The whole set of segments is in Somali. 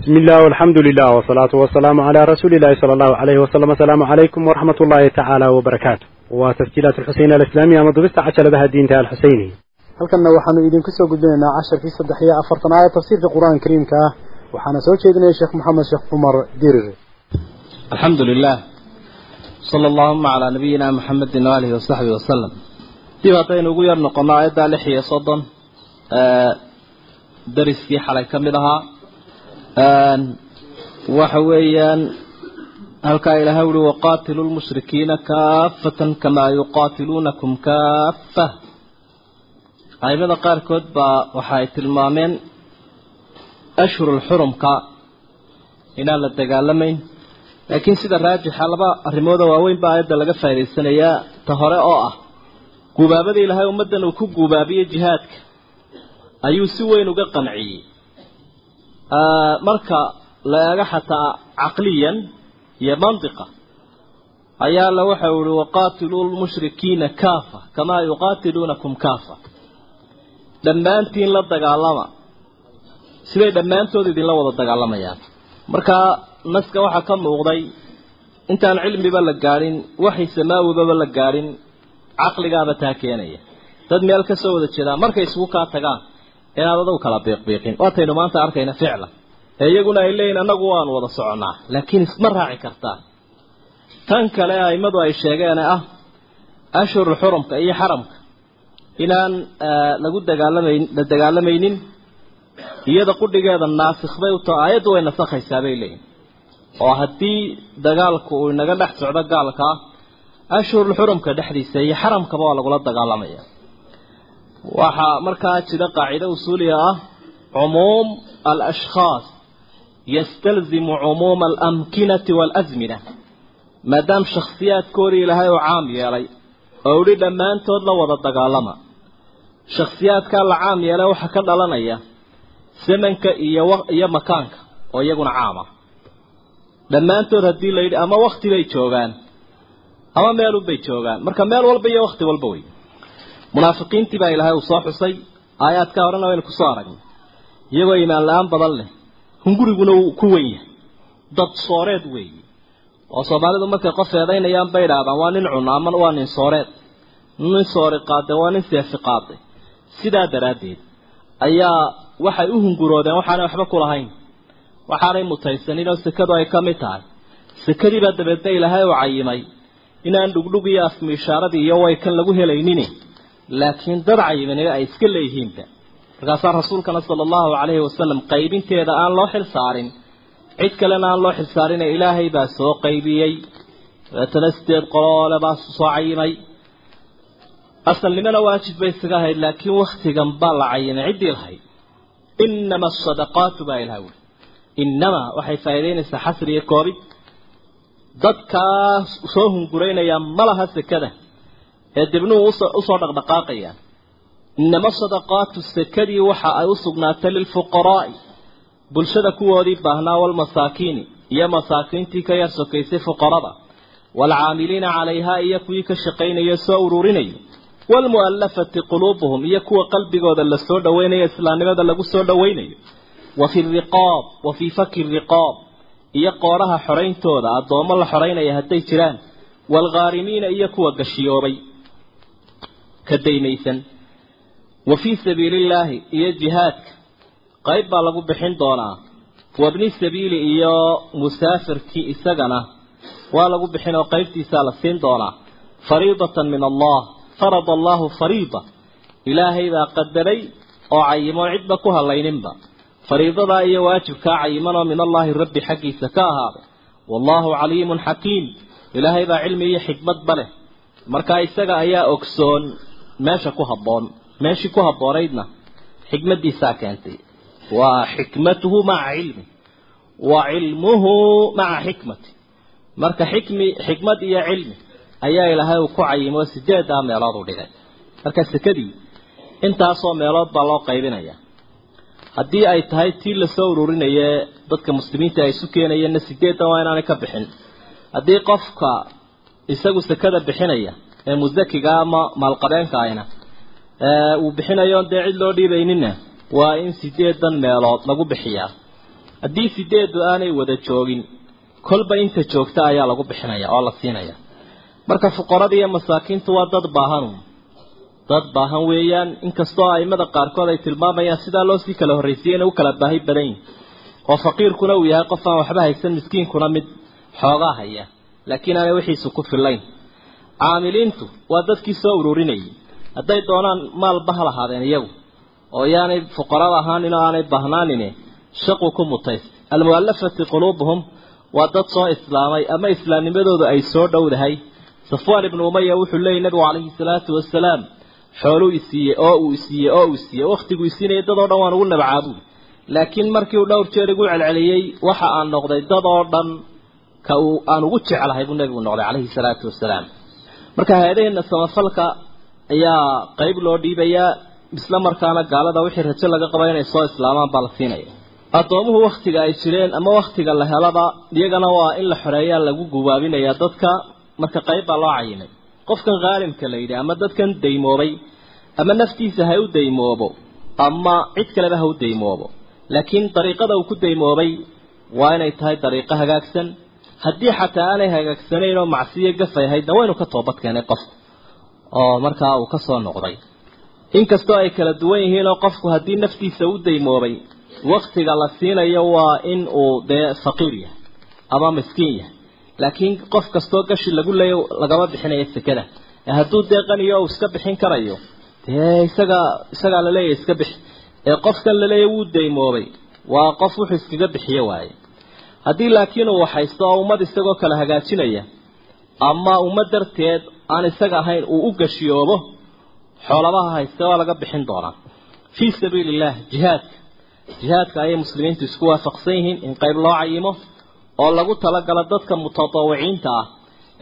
بسم الله والحمد لله والصلاة والسلام على رسول الله صلى الله عليه وسلم السلام عليكم ورحمة الله تعالى وبركاته وتسجيلات الحسين الإسلامية مضبست عشر بها الدين تعالى الحسيني halkanna waxaanu idinku soo gudbinaynaa casharkii saddex iyo afartanaad ee tafsiirka qur-aanka kariimka ah waxaana soo jeedinaya sheekh maxamed sheekh cumar dirir الحمد لله صلى اللهم على نبينا محمد وآله وصحبه وسلم dib haddaynu ugu yar noqono aayaddaa lix iyo soddon dariskii xalay ka mid ahaa waxa weeyaan halkaa ilaahay uhi waqaatilu lmushrikiina kaafatan kamaa yuqaatiluunakum kaafa aimada qaarkood baa waxa ay tilmaameen ashhurulxurumka inaan la dagaalamayn. Laakiin sida raajixa laba arrimooda waaweyn baa aayadda laga faa'idaysanayaa ta hore oo ah guubaabada ilaahay ummaddan uu ku guubaabiyey jihaadka ayuu si weyn uga qanciyey marka la eego xataa caqliyan iyo mantiqa ayaa alla waxa uhi waqaatiluu lmushrikiina kaafa kamaa yuqaatiluunakum kaafa. Dhammaantiin la dagaalama. Siday dhammaantood idinla wada dagaalamayaan. Markaa naska waxaa ka muuqday intaan cilmiba la gaadhin waxay samaawibaba la gaadhin caqligaaba taa keenaya. Dad meel ka soo wada jeedaan markay isugu kaa tagaan inaad adugu kala biiqbiiqin. Waataynu maanta arkayna ficlan ee iyaguna ay leeyihiin annagu waanu wada soconnaa. Laakiin isma raaci kartaa. Tan kale aimadu ay sheegeene ah ashhurul xurumka iyo xaramka inaan lagu dagaalamayn la dagaalamaynin iyada qudhigeeda naasikh bay u taho aayaddu way nasakhaysaa bay leeyihiin oo haddii dagaalku uu inaga dhex socdo gaalkaa ashhurul xurumka dhexdiisa iyo xaramkaba waa lagula dagaalamaya waxaa markaa jira qaacido usuuliga ah cumuum alashkhaas yastalzimu cumuuma alamkinati waalasmina maadaama shakhsiyaadkoodii ilaahay uu caam yeelay oo idhi dhammaantood la wada dagaalama. Shakhsiyaadkaa la caam yeelay waxaa ka dhalanaya zamanka iyo iyo makaanka oo iyaguna caam ah. Dhammaantood haddii la yidhi ama wakti bay joogaan ama meelunbay joogaan. Marka meel walba iyo wakti walba wey munaafiqiintii baa ilaahay uu soo xusay. Aayaadka horena waynu ku soo aragnay. Iyagoo imaan la'aan badan leh. Hunguriguna uu ku wen yahay. Dad sooreed weeye oo soomaalidu markay qof eedaynayaan bay idhaahdaan waa nin cuna ama waa nin sooreed. Nin soori qaade waa nin seefi qaade. Sidaa daraaddeed ayaa waxay u hunguroodeen waxaanay waxba ku lahayn. Waxaanay mutaysanin oo sekadu ay ka mid tahay. Sekadiibaa dabeedna ilaahay uu cayimay inaan dhugdhug iyo afmiishaaradii iyo waykan lagu helaynin laakiin dad cayimanina ay iska leeyihiinba. Markaasaa rasuulkana sala allahu calayhi wasalam qaybinteeda aan loo xil saarin cid kalena aan loo xil saarin ilaahay baa soo qaybiyey. Dabeetana sideed qoloole baa soo cayimay asalnimona waajib bay isaga ahayd laakiin waktigan baa la cayimay ciddii lahayd inama asadaqaatu baa ilaha wuli inama waxay faa'iidaynaysaa xasri iyo koobid. Dadkaa soo hunguraynaya ma laha sekada ee dibnuhu u soo dhaqdhaqaaqayaan inama sadaqaatu sekadii waxa ay u sugnaatay lilfuqaraa'i bulshada kuwoodii baahnaa walmasaakiini iyo masaakiintii ka yar sokaysay fuqarada. Waalcaamiliina calayhaa iyo kuwii ka shaqaynaya soo ururinaya waalmu'allafati quluubuhum iyo kuwa qalbigooda la soo dhowaynayo islaamnimada lagu soo dhowaynayo wa fi riqaab wa fii faki riqaab iyo qooraha xorayntooda addoommo la xoraynaya hadday jiraan. Waalghaarimiina iyo kuwa gashiyoobay ka daymaysan wa fii sabiilillaahi iyo jihaadka qayb baa lagu bixin doonaa. Wabni sabiili iyo musaafirkii isagana waa lagu bixin oo qaybtiisaa la siin doonaa. Fariidatan min allah farada allahu fariida. Ilaahay baa qadaray oo cayimoon cidba ku hadlayninba fariidadaa iyo waajibkaa cayimanoo min allaahi rabbi xaggiisa ka ahaaday wallaahu caliimun xakiim. Ilaahay baa cilmi iyo xikmadba leh. Markaa isaga ayaa ogsoon meesha ku habboon meeshii ku habboonaydna xikmaddiisaa keentay. Waa xikmatuhu maca cilmi wa cilmuhu maca xikmati. Marka xikmi xikmad iyo cilmi ayaa ilaahay uu ku cayimo sideedaa meelood u dhigay. Marka sekadii intaasoo meelood baa loo qaybinaya haddii ay tahay tii la soo ururinaye dadka muslimiinta ay isu keenayeenna sideedan waa inaanay ka bixin. Haddii qofka isagu sekada bixinaya ee musakiga ama maalqabeenka ahna uu bixinayo dee cid loo dhiibaynina waa in sideedan meelood lagu bixiyaa. Haddii sideedu aanay wada joogin kolba inta joogta ayaa lagu bixinaya oo la siinaya. Marka fuqarada iyo masaakiintu waa dad baahan dad baahan weeyaan inkastoo aimada qaarkood ay tilmaamayaan sidaa loo sii kala horraysiiya inay u kala baahi badan yihiin oo faqiirkuna uu yahay qof aan waxba haysan miskiinkuna mid xoogaa haya laakiin aanay wixiisu ku fillayn caamiliintu waa dadkii soo ururinayay hadday doonaan maalba ha lahaadeen iyagu oo yaanay fuqarada ahaanin oo aanay baahnaanine shaqu ku mutayst almu'allafati quluubuhum waa dad soo islaamay ama islaamnimadoodu ay soo dhowdahay. Safwaan ibnu umaya wuxuu leeyay nabigu calayhi salaatu wasalaam xooluu isiiyey oo uu isiiyey oo uu isiiyey wakhtiguu isiinayay dad oo dhan waan ugu nabcaabuy laakiin markii uu dhowr jeer igu celceliyey waxa aan noqday dad oo dhan ka aan ugu jeclahay buu nabigu noqday calayhi salaatu wasalaam marka hay'adaheenna samafalka ayaa qayb loo dhiibayaa isla markaana gaalada wixii rajo laga qaba inay soo islaamaan baa la siinaya. Addoomuhu wakhtiga ay jireen ama wakhtiga la helaba iyagana waa in la xoreeyaa lagu gubaabinayaa dadka. Marka qayb baa loo cayimay qofkan khaalimka la yidhi ama dadkan daymoobay ama naftiisa ha u daymoobo ama cid kaleba ha u daymoobo laakiin dariiqada uu ku daymoobay waa inay tahay dariiqo hagaagsan haddii xataa aanay hagaagsanayn oo macsiyo gafay ahaydna waynu ka toobad keenay qofku oo markaa uu ka soo noqday. Inkastoo ay kala duwan yihiin oo qofku haddii naftiisa u daymoobay waktiga la siinayo waa in uu dee faqiir yahay ama miskiin yahay. Laakiin qof kastoo gashi lagu leeyo lagama bixinayo sekada. Hadduu dee qaniyo uu iska bixin karayo dee isaga isagaa laleeyahy iska bixi ee qofkan laleeya wuu daymoobay waa qof wuxuu iskaga bixiyo waaye haddii laakiin uu waxaysto oo ummad isagoo kala hagaajinaya ama ummad darteed aan isaga ahayn uu u gashiyoobo xoolabaha hayste waa laga bixin doonaa. Fii sabiili illah jihaadka jihaadka ayay muslimiintu isku waafaqsan yihiin in qayb loo cayimo oo lagu talagalo dadka mutatawiciinta ah.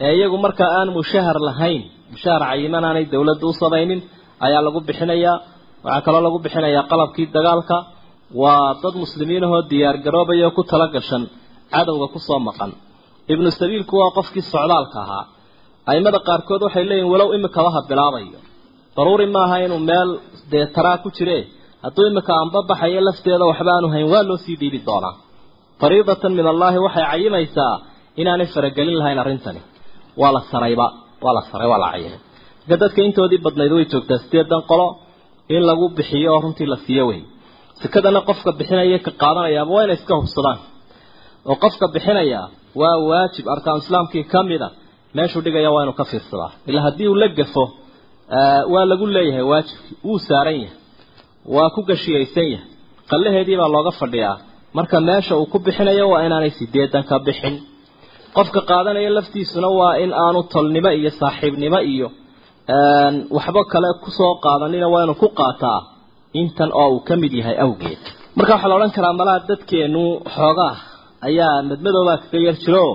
Ee iyagu markaa aan mushahar lahayn mushahar cayiman aanay dowladda u samaynin ayaa lagu bixinayaa waxaa kaloo lagu bixinayaa qalabkii dagaalka. Waa dad muslimiin ahoo diyaar garoobaya oo ku tala gashan cadowga ku soo maqan. Ibnu sabiilku waa qofkii socdaalka ahaa. Aimada qaarkood waxay leeyihiin walow imikaba ha bilaabayo daruuri maaha inuu meel dee taraa ku jire. Hadduu imika anbabaxayo lafteeda waxba aanu hayn waa loo sii dhiibi doonaa. Fariidatan min allaahi waxay cayimaysaa inaanay faragelin lahayn arrintani. Waa la sarayba waa la saray waa la cayimay marka dadka intoodii badnayd way joogtaa sideedan qolo in lagu bixiyo oo runtii la siiyo wey sekadana qofka bixinaya ka qaadanayaaba waa inay iska hubsadaan oo qofka bixinaya waa waajib arkaan islaamkii ka mid a meeshuu dhigaya waa inuu ka fiirsadaa ilaa haddii uu la gafo waa lagu leeyahay waajibkii wuu saaran yahay. Waa ku gashiyaysan yahay. Qallaheedii baa looga fadhiyaa. Marka meesha uu ku bixinayo waa inaanay sideedan ka bixin. Qofka qaadanaya laftiisuna waa in aanu tolnimo iyo saaxiibnimo iyo waxba kale ku soo qaadanina waa inuu ku qaataa intan oo uu ka mid yahay awgeed. Marka waxaa la odhan karaa malaha dadkeenu xoogaa ayaa madmadoobaa kaga yar jiro.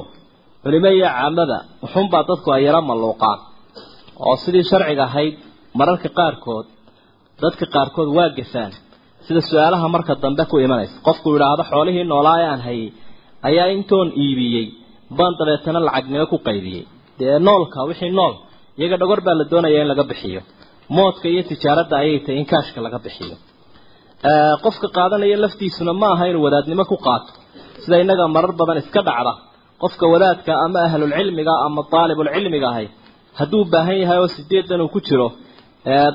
Culimo iyo caamada wuxuunbaa dadku ay yaro malluuqaan oo sidii sharciga ahayd mararka qaarkood dadka qaarkood waa gafaan sida su'aalaha marka dambe ku imanaysa qofku yidhaahdo xoolihii noolaa ee aan hayay ayaa intoon iibiyey baan dabeetana lacagnimo ku qaybiyey. Dee noolka wixii nool iyaga dhogor baa la doonaya in laga bixiyo. Moodka iyo tijaaradda ayay tahay in kaashka laga bixiyo. Qofka qaadanaya laftiisuna ma aha inuu wadaadnimo ku qaato sida innaga marar badan iska dhacda qofka wadaadka ama ahlulcilmiga ama daalibulcilmiga ahay hadduu baahan yahay oo sideedan uu ku jiro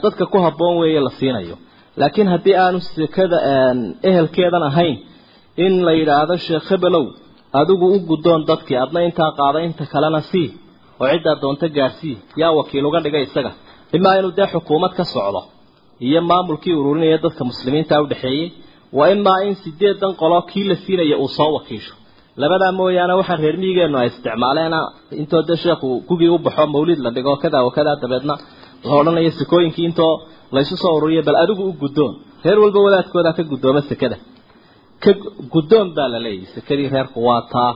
dadka ku habboon weeye la siinayo. Laakiin haddii aanu sekada ehelkeedan ahayn in la yidhaahdo sheekh hebelow adigu u guddoon dadkii adna intaa qaada inta kalena sii oo ciddaa doonto gaarsii yaa wakiil uga dhigay isaga. Imaa inuu dee xukuumad ka socdo iyo maamulkii ururinaya dadka muslimiinta udhexeeyey wa imaa in sideedan qolo kii la siinaya uu soo wakiisho. Labadaa mooyaane waxaan reer miyigeenu ay isticmaaleena intoo dee sheekhu gugii u baxo mawlid la dhigo kadaa wakadaa dabeedna la odhanayo sekooyinkii intoo laysu soo ururiyo bal adigu u guddoon. Reer walba wadaadkoodaa ka guddooma sekada. Ka guddoon baa la leeyahy sekadii reerku waa taa.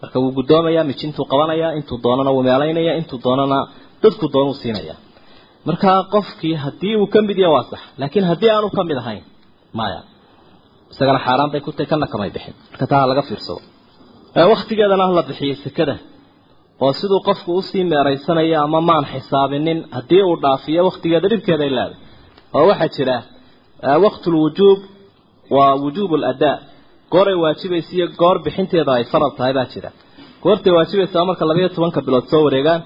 Marka wuu guddoomayaa mijintuu qabanayaa intuu doonana wuu meelaynaya intuu doonana dadku doonuu siinaya. Markaa qofkii haddii uu ka mid yahay waa sax laakiin haddii aanu ka mid ahayn maya isagana xaaraan bay ku tahay kana kamay bixin. Marka taa laga fiirsado. Waktigeedana la bixiyey sekada. Oo siduu qofku u sii meeraysanayo ama maan xisaabinin haddii uu dhaafiyo waktigeeda dhibkeeday leedahay. Oo waxaa jira waqtu lwujuub waa wujuub ladaa gooray waajibaysa iyo goor bixinteeda ay farad tahay baa jira. Goortay waajibaysaa marka labayo tobanka bilood soo wareegaan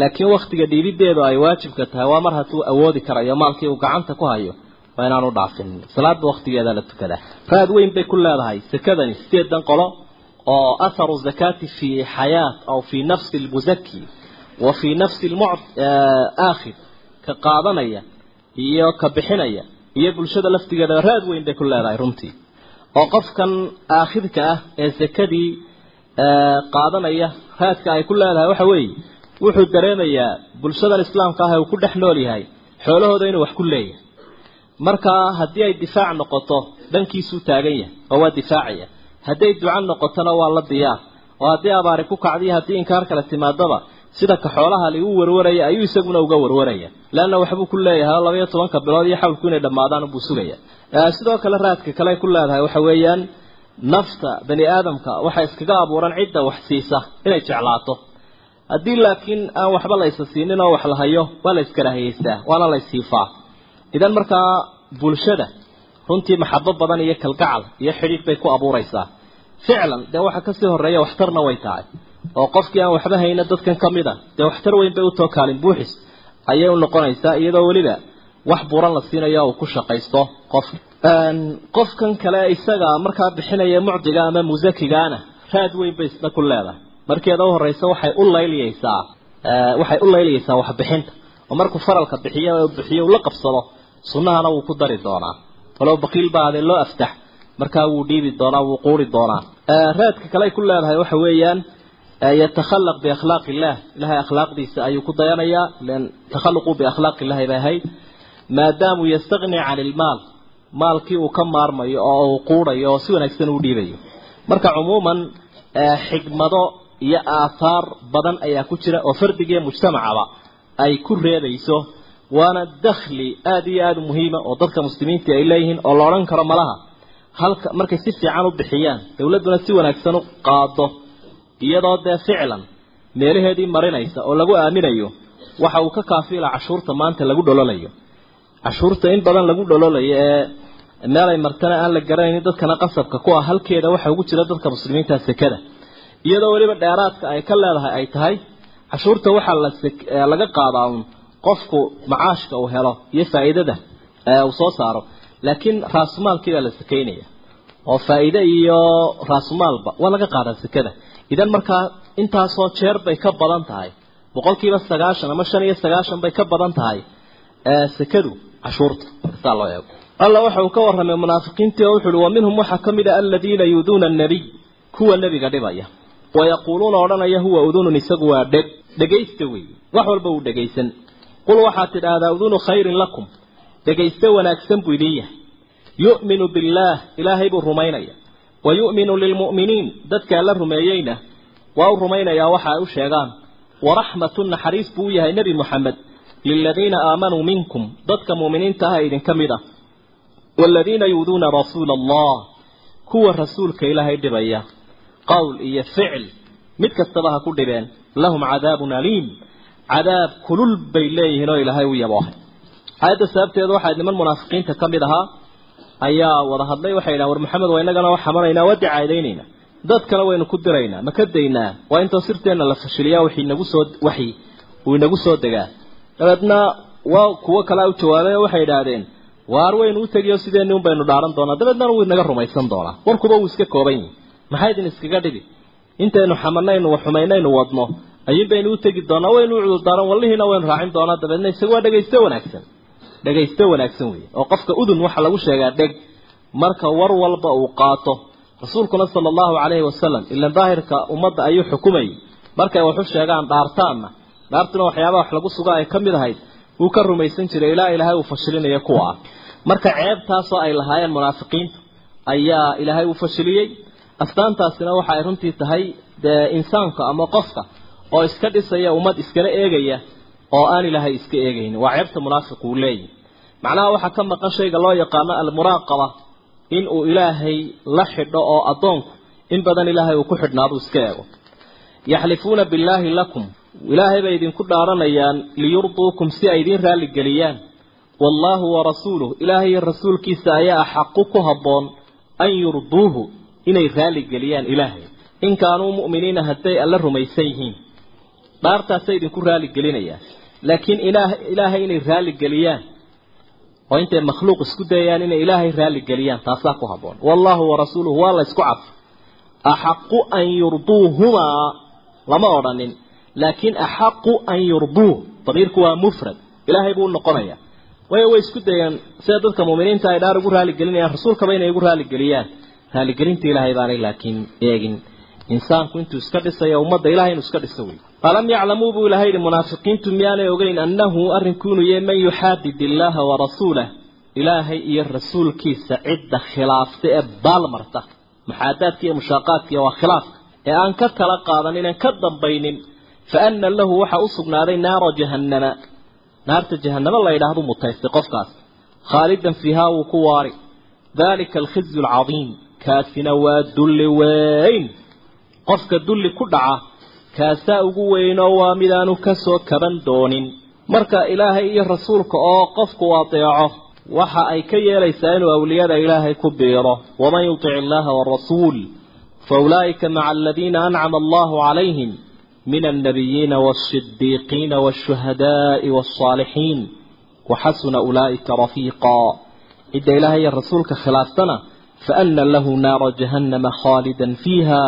laakiin waktiga dhiibideedu ay waajibka tahay waa mar hadduu awoodi karayo maalkii uu gacanta ku hayo waa inaanu dhaafin. Salaada waktigeeda la tukadaa raad weyn bay ku leedahay. Sakadani sideedan qolo oo atharu zakati fi xayaat aw fi nafsi lmuzaki wa fi nafsi aakhir. Ka qaadanaya iyo ka bixinaya iyo bulshada laftigeeda raad weyn bay ku leedahay runtii. Oo qofkan aakhirka ah ee sakadii qaadanaya raadka ay ku leedahay waxa weeye wuxuu dareemayaa bulshadan islaamka ah ee uu ku dhex nool yahay xoolahooda inuu wax ku leeyahay markaa haddii ay difaac noqoto dhankiisuu taagan yahay oo waa difaacaya. Hadday duco noqotona waa la diyaar oo haddii abaari ku kacdiyo haddii inkaar kale timaadaba sida ka xoolaha li u warwaraya ayuu isaguna uga warwaraya. Leanna waxbuu ku leeyahay oo labaiyo tobanka bilood iyo xawlku inay dhammaadaan buu sugaya. Sidoo kale raadka kale ku leedahay waxa weeyaan nafta bani aadamka waxaa iskaga abuuran cidda wax siisa inay jeclaato. Haddii laakiin aan waxba la isa siinin oo wax la hayo waa la iskarahiyeystaa waana la ishiifaa idan markaa bulshada runtii maxabo badan iyo kalgacal iyo xidhiidh bay ku abuuraysaa. Ficlan dee waxa ka sii horreeya waxtarna way tahay. Oo qofkii aan waxba hayna dadkan ka mid a dee waxtar weyn bay utoo kaalin buuxis ayay u noqonaysaa iyadoo weliba wax buuran la siinayo uu ku shaqaysto qof. Qofkan kale isaga markaa bixinaya mucdiga ama musakigaana raad weyn bay isna ku leedahay. Markeeda u horeysa waxay u layliyeysaa waxay u layliyeysaa waxbixinta oo markuu faralka bixiyo bixiyo ula qabsado sunnahana wuu ku dari doonaa. Walow baqiil baa adee loo aftax. Markaa wuu dhiibi doonaa wuu quuri doonaa. Raadka kale ay ku leedahay waxa weeyaan yatakhalaq biakhlaaq illah ilahay akhlaaqdiisa ayuu ku dayanayaa. Lan takhaluqu biakhlaaq illahi bay ahayd maadaamuu yastagni can ilmaal maalkii uu ka maarmayo oo uu quurayo oo si wanaagsan uu dhiibayo. Marka cumuuman xigmado iyo aathaar badan ayaa ku jira oo fardigiiyo mujtamacaba ay ku reebayso waana dakhli aada iyo aada muhiima oo dadka muslimiinta ay leeyihiin oo la odhan karo malaha. Halka markay si fiican u bixiyaan dowladduna si wanaagsan u qaado iyadoo dee ficlan meelaheedii marinaysa oo lagu aaminayo waxa uu ka kaafila cashuurta maanta lagu dhololayo. Cashuurta in badan lagu dhololayo ee meelay martana aan la garanaynin dadkana qasabka ku ah halkeeda waxa ugu jira dadka muslimiinta sekada. Iyadoo weliba dheeraadka ay ka leedahay ay tahay cashuurta waxaa la laga qaadaa un qofku macaashka uu helo iyo faa'iidada uu soo saaro. Laakiin raasumaalkii baa la sakaynaya oo faa'iide iyo raasumaalba waa laga qaadaa sekada idan markaa intaasoo jeer bay ka badan tahay boqolkiiba sagaashan ama shan iyo sagaashan bay ka badan tahay sekadu cashuurta markasaa loo eego. Alla waxa uu ka warramay munaafiqiintii oo wuxu uhi wa waxaa ka mid a aladiina yuuduuna annabiy. Kuwa nebiga dhibaya. Wayaquuluuna odhanaya huwa udunun isagu waa dheg dhegaysta wey wax walba uu dhegaysan qul waxaad tidhaahdaa udunu khayrin lakum. Dhegayste wanaagsan buu idin yahay. Yu'minu billaah ilaahay buu rumaynaya. Wa yu'minu lilmu'miniin dadkaa la rumeeyeyna waa u rumaynayaa waxa ay u sheegaan. Waraxmatun naxariis buu u yahay nebi moxamed liladiina aamanuu minkum dadka mu'miniinta ah idinka mid ah. Waaladiina yuuduuna rasuula allah kuwa rasuulka ilaahay dhibaya. Qowl iyo ficil mid kastaba ha ku dhibeen. Lahum cadaabun aliim cadaab kulul bay leeyihiin oo ilaahay u yaboohay aayadda sababteeda waxaa niman munaafiqiinta ka mid ahaa ayaa wada hadlay waxay yidhahan war maxamed waa innagana wax xamanaynaa waa dicaadaynaynaa dad kale waynu ku diraynaa ma ka daynaa. Waa intoo sirteenna la fashiliyaa wixii inagu soo waxi uu inagu soo degaa. Dabeedna waa kuwo kalea u jawaabay oo waxay idhaahdeen waar waynu u tegiyo sideenni un baynu dhaaran doonaa. Dabeednana wuu inaga rumaysan doonaa. Warkuba wuu iska kooban yihi maxay idin iskaga dhibi. Intaynu xamanaynu xumaynaynu wadno ayuun baynu u tegi doonaa waynu u cudurdaaran wallihiina waynu raacin doonaa dabeedna isaga waa dhegaysto wanaagsan. Dhegaysto wanaagsan weeye. Oo qofka udun waxaa lagu sheegaa dheg. Marka war walba uu qaato. Rasuulkuna sala allahu calayhi wasalam ilan daahirka ummadda ayuu xukumayay markay waxu sheegaan dhaartaanna. Dhaartuna waxyaabaha wax lagu suga ay ka mid ahayd. Wuu ka rumaysan jiray ilaa ilaahay uu fashilinayo kuwa. Ah marka ceebtaasoo ay lahaayeen munaafiqiintu ayaa ilaahay uu fashiliyey. Astaantaasina waxa ay runtii tahay dee insaanka ama qofka oo iska dhisaya ummad iskala eegaya oo aan ilaahay iska eegaynin. Waa ceebta munaafiqu uu leeyahy macnaha waxaa ka maqan shayga loo yaqaano almuraaqaba in uu ilaahay la xidho oo addoonku in badan ilaahay uu ku xidhnaaduu iska eego. Yaxlifuuna billaahi lakum. Ilaahay bay idinku dhaaranayaan liyurduukum si ay idiin raalligeliyaan wallaahu warasuuluh ilaahay iyo rasuulkiisa ayaa axaqu ku habboon an yurduuhu inay raali geliyaan ilaahay. In kaanuu mu'miniina hadday alla rumaysan yihiin dhaartaasay idinku raali gelinayaan. Laakiin ilaah ilaahay inay raali geliyaan oo intay makhluuq isku dayayaan inay ilaahay raali geliyaan taasaa ku habboon. Wallaahu warasuuluhu waa la cadfay axaqu an yurduuhumaa lama odhanin. Laakiin axaqu an yurduuh damiirku waa mufrad. Ilaahay buu noqonayaa. Waayo way isku dayeen sida dadka muuminiinta ay dhaar ugu raaligelinayaan rasuulkaba inay ugu raaligeliyaan raaligelinta ilaahay baanay laakiin eegin. Insaanku intuu iska dhisayo ummadda ilahay inuu iska dhiso wey alam yaclamuu buu ilahay yihi munaafiqiintu miyaanay ogeyn annahu arrinkuunu yahay man yuxaadid illaaha warasuulah ilaahay iyo rasuulkiisa cidda khilaafta ee baalmarta muxaadaadka iyo mushaaqaadkiiyo waa khilaafka. Ee aan ka kala qaadan inaan ka dambaynin fa ana lahu waxa u sugnaaday naara jahannama. Naarta jahannamo la yidhaahdu mutaystay qofkaas. Khaalidan fiihaa wuu ku waari. Dalika alkhizyu alcadiim kaasina waa dulli weyn. Qofka dulli ku dhaca kaasaa ugu weynoo waa midaanu ka soo kaban doonin. Marka ilaahay iyo rasuulka oo qofku adeeco waxa ay ka yeelaysaa inuu awliyada ilaahay ku biiro. Waman yutic illaaha warasuul fa ulaa'ika maca aladiina ancama allahu calayhim min alnabiyiina waasidiiqiina waashuhadaai wasaalixiin waxasuna ulaa'ika rafiiqaa. Cidda ilaahay iyo rasuulka khilaaftana faana lahu naara jahannama khaalidan fiiha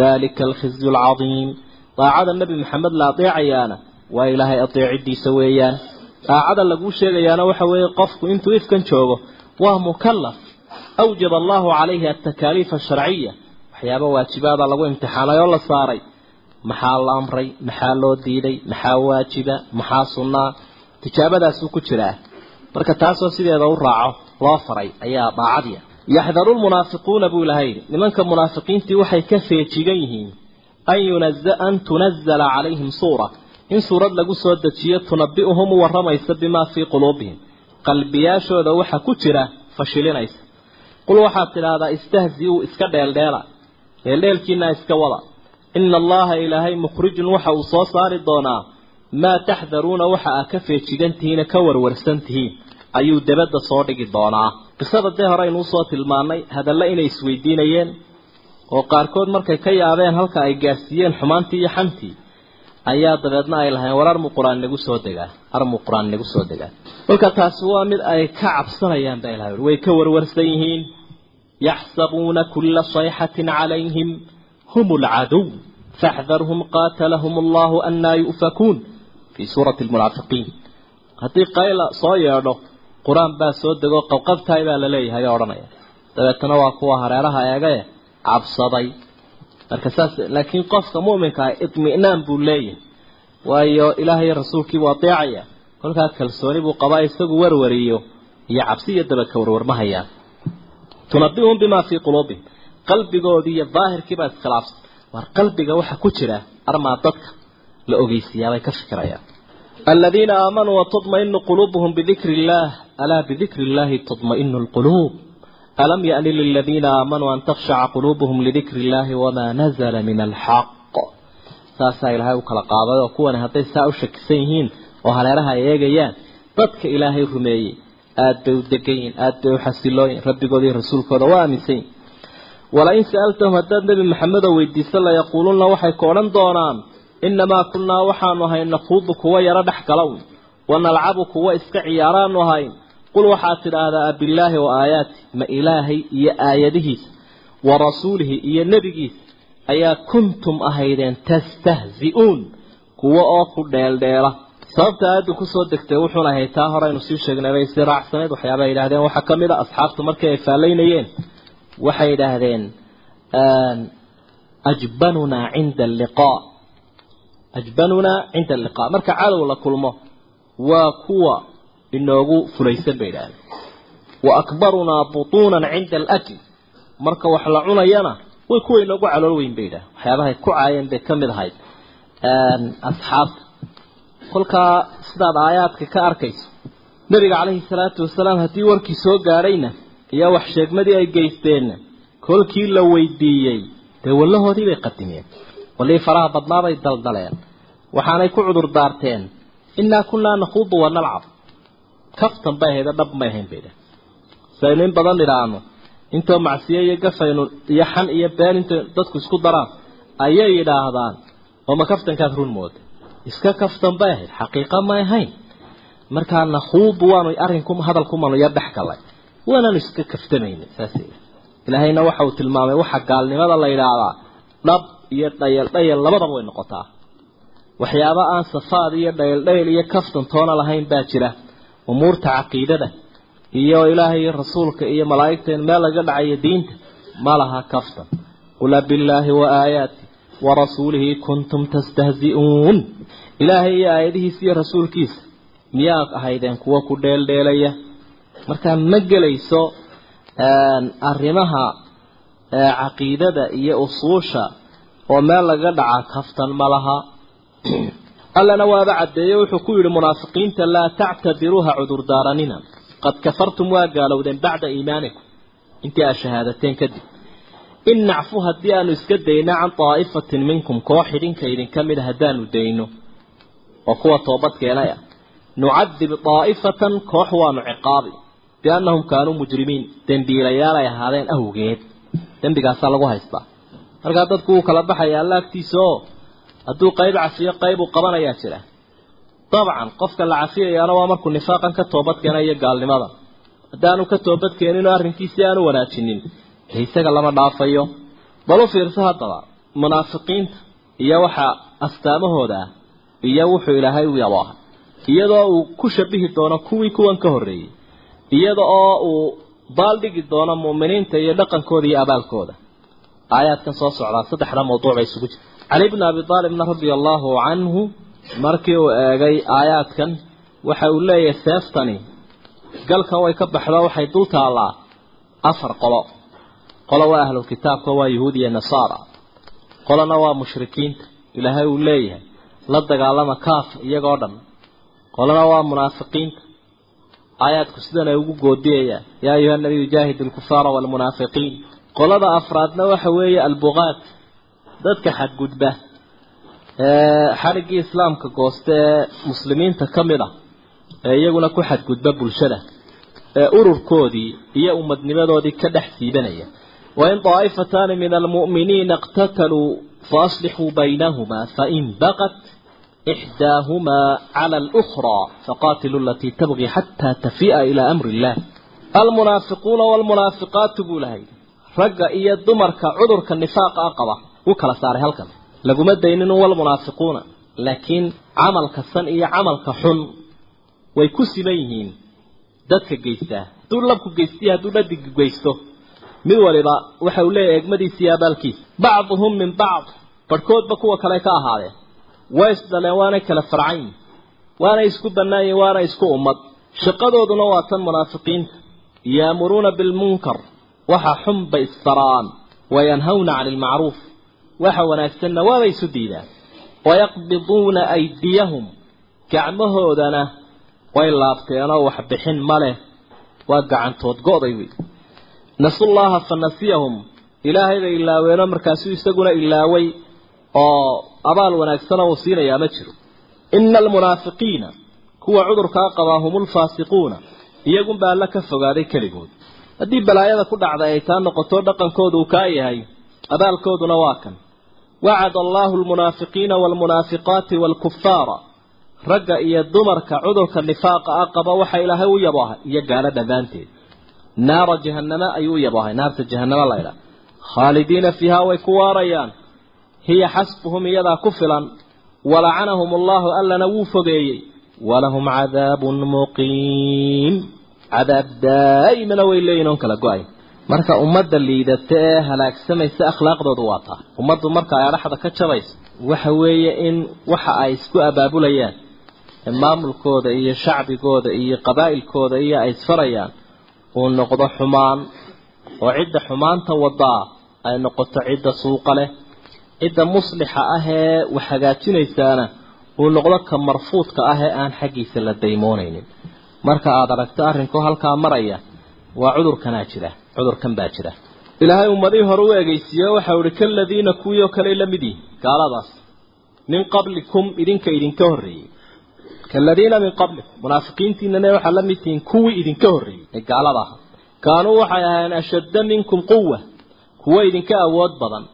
dalika alkhizyu alcadiim طاعة النبي محمد لا أطيع عيانا وإلهي أطيع عدي سويان طاعة لقو شيئانا وحوي قفك انتو إفكا شوغو ومكلف أوجب الله عليه التكاليف الشرعية وحيابا واجبادا لقو امتحانا يولا صاري maxaa la amray maxaa loo diiday maxaa waajiba maxaa sunnaa tijaabadaasuu ku jiraa marka taasoo sideeda u raaco loo faray ayaa daacadiya yaxdaru lmunaafiquuna buu ilahay yidhi nimanka munaafiqiintii waxay ka feejigan yihiin an yunaza an tunazala calayhim suura in suurad lagu soo dejiyo tunabi'uhum u warramaysa bimaa fii quluubihim qalbiyaashooda waxa ku jira fashilinaysa qul waxaad tidhaahdaa istahzi-uu iska dheeldheela dheeldheelkiina iska wada ina allaha ilaahay mukhrijun waxa uu soo saari doonaa maa taxdaruuna waxa aa ka feejigantihiina ka warwarsan tihiin ayuu debadda soo dhigi doonaa qisada dee hore aynu u soo tilmaannay hadalla inay isweydiinayeen oo qaarkood markay ka yaabeen halka ay gaarsiiyeen xumaantii iyo xantii ayaa dabeedna ay lahayn war armu qur'aan nagu soo degaa armu qur'aan nagu soo degaa marka taasi waa mid ay ka cabsanayaan baa ilahay way ka warwarsan yihiin yaxsabuuna kula sayxatin calayhim hum alcaduw faxdarhum qaatalahum allahu annaa yu'fakuun. Fii suurati almunaafiqiin. Haddii qayla soo yeedho qur'aan baa soo dego qabqabtaay baa la leeyahay odhanaya. Dabeetana waa kuwa hareeraha eegae cabsaday marka saas laakiin qofka mu'minka ah idmi'naan buu leeyahay. Waayo ilaahay rasuulkii adeecaya kolkaa kalsooni buu qabaa isagu warwariyo. Iyo cabsi iyo dabaka warwarmahayaan tunabihum bimaa fii quluubihim. Qalbigoodii iyo daahirkii baa iskhilaafsan. War qalbiga waxa ku jira armaa dadka. La ogeysiiyaa bay ka fikirayaan aladiina aamanuu watadmainu quluubuhum bidikri illaah alaa bidikri illaahi tadmainu lquluub alam yani liladiina aamanuu an takhshaca quluubuhum lidikri illaahi wamaa nazala min alxaq saasaa ilaahay u kala qaaday oo kuwani hadday saa u shakisan yihiin oo hareeraha ay eegayaan dadka ilaahay rumeeyey aada bay u degan yihiin aada bay u xasilooyin rabbigooda iyo rasuulkooda waa aaminsan yihiin walain sa'altahum haddaad nebi maxamedoo weydiiso layaquulunna waxay ka odhan doonaan qul waxaad tidhaahdaa abillaahi wa aayaati ma ilaahay iyo aayadihiisa wa rasuulihi iyo nebigiisa ayaa kuntum ahaydeen tastahzi-uun kuwa oo ku dheeldheela sababta aayaddu ku soo degtay wuxuuna ahayd taa hore aynu sii sheegnay bay sii raacsanayd waxyaabay yidhahdeen waxaa ka mid a asxaabtu markii ay faallaynayeen waxay yidhaahdeen ajbanunaa cinda alliqaa ajbanunaa cinda alliqaa marka cadow la kulmo waa kuwa inoogu fulaysan bay yidhahdeen wa akbarunaa butuunan cinda alakl marka wax la cunayana way kuwa inoogu calool weyn bay yidhahdeen waxyaabahay ku caayeen bay ka mid ahayd. Asxaabta kolkaa sidaad aayaadka ka arkayso nabiga calayhi salaatu wasalaam haddii warkii soo gaadhayna iyo wax sheegmadii ay geysteenna. Kolkii la weydiiyey dee wallahoodii bay qadimeen wallihii faraha badnaa bay daldaleen waxaanay ku cudur daarteen innaa kunnaa nakhuudu wa nalcab kaftan bay ahayd dhab may bay dhah saynu in badan idhaahno intoo macsiyo iyo gafaynu iyo xan iyo been intay dadku isku daraan ayay yidhaahdaan oo ma kaftankaad run mooda? Iska kaftan bay ahayd xaqiiqa ma ahayn. Markaa nakhuudu waanu arrinku hadalkumanu yar dhex galay. Waanaanu iska kaftamayna saas ilaahayna waxa uu tilmaamay waxa gaalnimada la yidhaahdaa dhab iyo dhayal dhayal labadaba way noqotaa. Waxyaaba aan safaad iyo dhayal dhayal iyo kaftan toona lahayn baa jira umuurta caqiidada iyo ilaahay iyo rasuulka iyo malaa'igteen meel laga dhacayo diinta ma laha kaftan qul billaahi wa aayaati wa rasuulihi kuntum tastahzi'uun. Ilaahay iyo aayadihiisa iyo rasuulkiisa miyaad ahaydeen kuwa ku dheeldheelaya? Markaa ma gelayso arrimaha caqiidada iyo usuusha oo meel laga dhaca kaftan ma laha allana waaba caddeeye wuxuu ku yidhi munaafiqiinta laa tactadiruuha cudurdaaranina. Qad kafartum waa gaalowdeen bacda iimaanikum. Intii aad shahaadateen kadib. In nacfu haddii aanu iska dayno can daa'ifatin minkum koox idinka idinka mid a haddaanu dayno. Oo kuwa toobad keenay ah nucadib daa'ifatan koox waanu ciqaabi. Biannahum kaanuu mujrimiin. Dembiilayaal ay ahaadeen awgeed. Dembigaasaa lagu haystaa. Markaa dadku wuu kala baxaya alla agtiisa oo hadduu qayb cafiyo qayb uu qabanayaa jira. Dabcan qofka la cafiyayaana waa markuu nifaaqan ka toobad keena iyo gaalnimada. Haddaanu ka toobad keeninoo arrinkiisii aanu wanaajinin isaga lama dhaafayo. Bal u fiirso haddaba munaafiqiinta iyo waxa astaamahooda ah iyo wuxuu ilaahay u yabooha iyadoo uu ku shabihi doono kuwii kuwan ka horreeyey iyada oo uu baaldhigi doono mu'miniinta iyo dhaqankooda iyo abaalkooda. Aayaadkan soo socdaa saddexda mawduuc bay isugu jira cali bni abi aalibna radia allaahu canhu markii uu eegay aayaadkan waxa uu leeyahay seeftani galkan way ka baxdo waxay dul taallaa afar qolo qolo waa ahlulkitaabka waa yahuud iyo nasaara qolona waa mushrikiinta ilaahay uu leeyahay la dagaalama kaaf iyagoo dhan qolona waa munaafiqiinta aayaadku sidan ay ugu goodiyayaan yaa ayuha nabiyu jaahid alkufaara waalmunaafiqiin qolada afraadna waxa weeye albuqaat dadka xadgudba ee xadhiggii islaamka goosta ee muslimiinta ka mid ah ee iyaguna ku xadgudba bulshada ee ururkoodii iyo umadnimadoodii ka dhex siibanaya wain daa'ifataani min almu'miniina iqtataluu faaslixuu baynahumaa fain baqat إحداهما على الأخرى فقاتلوا التي تبغي حتى تفيء إلى أمر الله المنافقون والمنافقات wuu kala saaray halkan. Laguma daynin walmunaafiquuna laakiin camalka san iyo camalka xun way ku siman yihiin. Dadka geystaa hadduu labku geystiya hadduu dhadigu geysto mid waliba waxa uu leeyahay egmadiisa iyo abaalkiisa. Bacduhum min bacd barhkoodba kuwa kale ka ahaadeen. Way isdhaleen waanay kala farcayn waanay isku bannaanyihin waanay isku ummad. Shaqadooduna waa tan munaafiqiinta yaamuruuna bilmunkar waxa xun bay isfaraan wayanhawna cani ilmacruuf waxa wanaagsanna waabay isu diidaan. Wayaqbiduuna aydiyahum gacmahoodana way laabteenoo wax bixin ma leh. Waa gacantood go'day wey nasullaaha fa nasiyahum ilaahay bay ilaaweenoo markaasuu isaguna ilaaway oo abaal wanaagsan uu siinayaa ma jiro. Ina almunaafiqiina kuwa cudurkaa qabaa hum ulfaasiquuna iyagun baa alla ka fogaaday keligood. Haddii balaayada ku dhacday ay taa noqoto dhaqankoodu uu kaa yahay abaalkooduna waa kan wacada allaahu almunaafiqiina waalmunaafiqaati waalkufaara ragga iyo dumarka cudurka nifaaqa ah qaba waxa ilaahay u yaboohay iyo gaalo dhammaanteed naara jahannama ayuu u yaboohay naarta jahannama laydha khaalidiina fiihaa way ku waarayaan hiya xasbuhum iyadaa ku filan walacanahum allahu allana wuu fogeeyey walahum cadaabun marka ummadda liidata ee halaagsamaysa akhlaaqdoodu waa taa. Ummaddu marka ay adhaxda ka jabayso waxa weeye in waxa ay isku abaabulayaan maamulkooda iyo shacbigooda iyo qabaa'ilkooda iyo ay isfarayaan uu noqdo xumaan. Oo cidda xumaanta wadaa ay noqoto cidda suuqa leh. Cidda muslixa ah ee wax hagaajinaysaana uu noqdo ka marfuudka ah ee aan xaggiisa la daymoonaynin marka aada aragto arrinkoo halkaa maraya waa cudurkanaa jira. Cudurkan baa jira. Ilaahay ummadihii hore u egeysiiye waxau ihi kaladiina kuwii oo kale la mid yihiin gaaladaas. Min qablikum idinka idinka horreeyey. Kaladiina min qablikum munaafiqiintiinana waxaa la mid tihiin kuwii idinka horreeyey. Ee gaalada aha kaanuu waxay ahaayeen ashadda minkum quwa kuwa idinka awood badan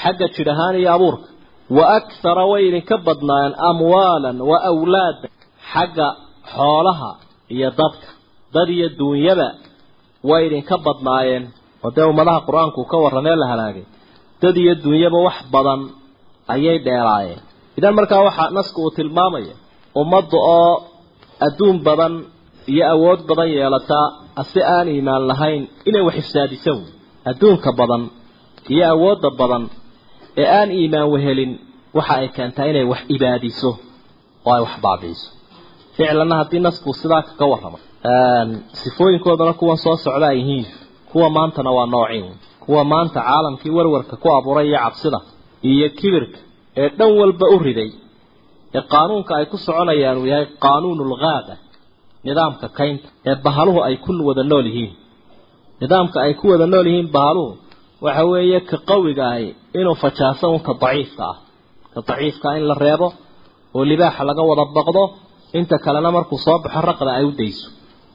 xagga jidh ahaan iyo abuurka. Wa akhara way idinka badnaayeen amwaalan wa awlaadan xagga xoolaha iyo dadka dad iyo duunyaba way idinka badnaayeen. Oo dee ummadaha qur'aanku ka warramee la halaagay. Dad iyo duunyaba wax badan ayay dheeraayeen. Idan markaa waxaa nasku uu tilmaamaya ummadda oo adduun badan iyo awood badan yeelataa ase aan iimaan lahayn inay wax ifsaadiso. Wey adduunka badan iyo awoodda badan ee aan iimaan wehelin waxa ay keentaa inay wax ibaadiso oo ay wax baabi'iso. Ficlanna haddii nasku sidaa kaga warramo sifooyinkoodana kuwan soo socda ay yihiin. Kuwa maantana waa noociin kuwa maanta caalamkii warwarka ku abuuray iyo cabsida iyo kibirka ee dhan walba u riday ee qaanuunka ay ku soconayaan uu yahay qaanuunulghaada nidaamka kaynta ee bahaluhu ay ku wada nool yihiin. Nidaamka ay ku wada nool yihiin bahaluhu waxa weeye ka qawiga ahi inuu fajaaso un ka daciifka ah. Ka daciifka in la reebo oo libaaxa laga wada baqdo inta kalena markuu soo baxo raqda ay u dayso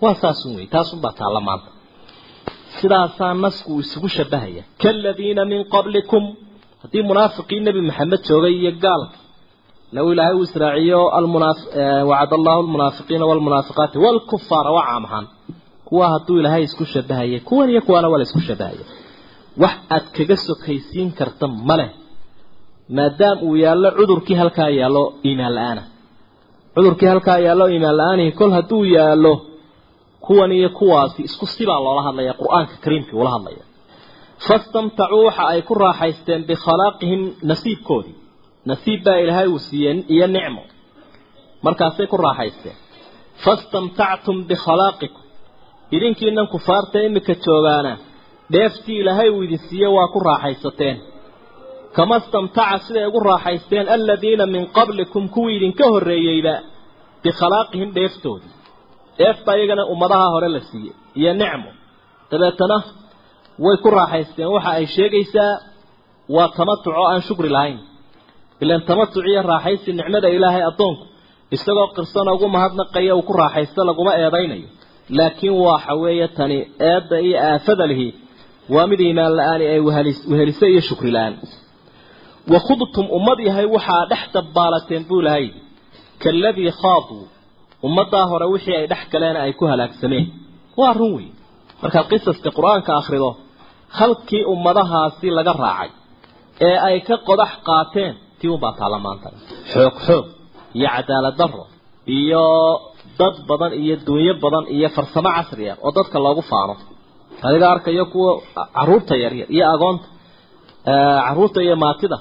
waa saasun wey taasunbaa taalla maanta sidaasaa nasku isugu shabahaya kaaladiina min qablikum haddii munaafiqii nebi maxamed joogay iyo gaalka low ilaahay uu israaciyo wacad allahu almunaafiqiina walmunaafiqaati walkufaara waa caamahaan kuwa hadduu ilaahay isku shabahaya kuwan iyo kuwaana waa la isku shabahaya wax aad kaga sokaysiin karta ma leh maadaam uu yaallo cudurkii halkaa yaallo iimaan la'aana cudurkii halkaa yaallo iimaan la'aanihi kol hadduu yaallo kuwan iyo kuwaasi isku sibaa loola hadlaya qur'aanka kariimkii ula hadlaya. Fastamtacuu waxa ay ku raaxaysteen bikhalaaqihim nasiibkoodii. Nasiib baa ilaahay uu siiyey iyo nicmo. Markaasay ku raaxaysteen. Fastamtactum bikhalaqikum idinkiinan kufaarta imika joogaana. Dheeftii ilaahay uu idin siiye waa ku raaxaysateen. Kama stamtaca siday ugu raaxaysteen aladiina min qablikum kuwii idinka horreeyeyba bikhalaaqihim dheeftoodii dheef baa iyagana ummadaha hore la siiyey. Iyo nicmo. Dabeetana way ku raaxaysteen. Waxa ay sheegaysaa waa tamatuc oo aan shukri lahayn. Ilaan tamatuc iyo raaxaysi nicmada ilaahay addoonku isagoo qirsana ugu mahadnaqaya uu ku raaxaysto laguma eedaynayo. Laakiin waxa weeye tani eedda iyo aafada lihi waa mid iimaan la'aani ay weheliso iyo shukri la'aan. Wakhudtum ummad yahay waxaa dhex dabbaalateen buu lahay. Kaaladii khaaduu ummaddaa hore wixii ay dhex galeen ay ku halaagsameen waa run wey markaad qisaska qur'aanka akhrido halkii ummadahaasi laga raacay ee ay ka qodax qaateen tii unbaa taalla maanta. Xoog xoog. Iyo cadaalad darro. Iyo dad badan iyo dunyo badan iyo farsamo casriya oo dadka loogu faano. Adiga arkayo kuwa carruurta yaryar iyo agoonta carruurta iyo maatida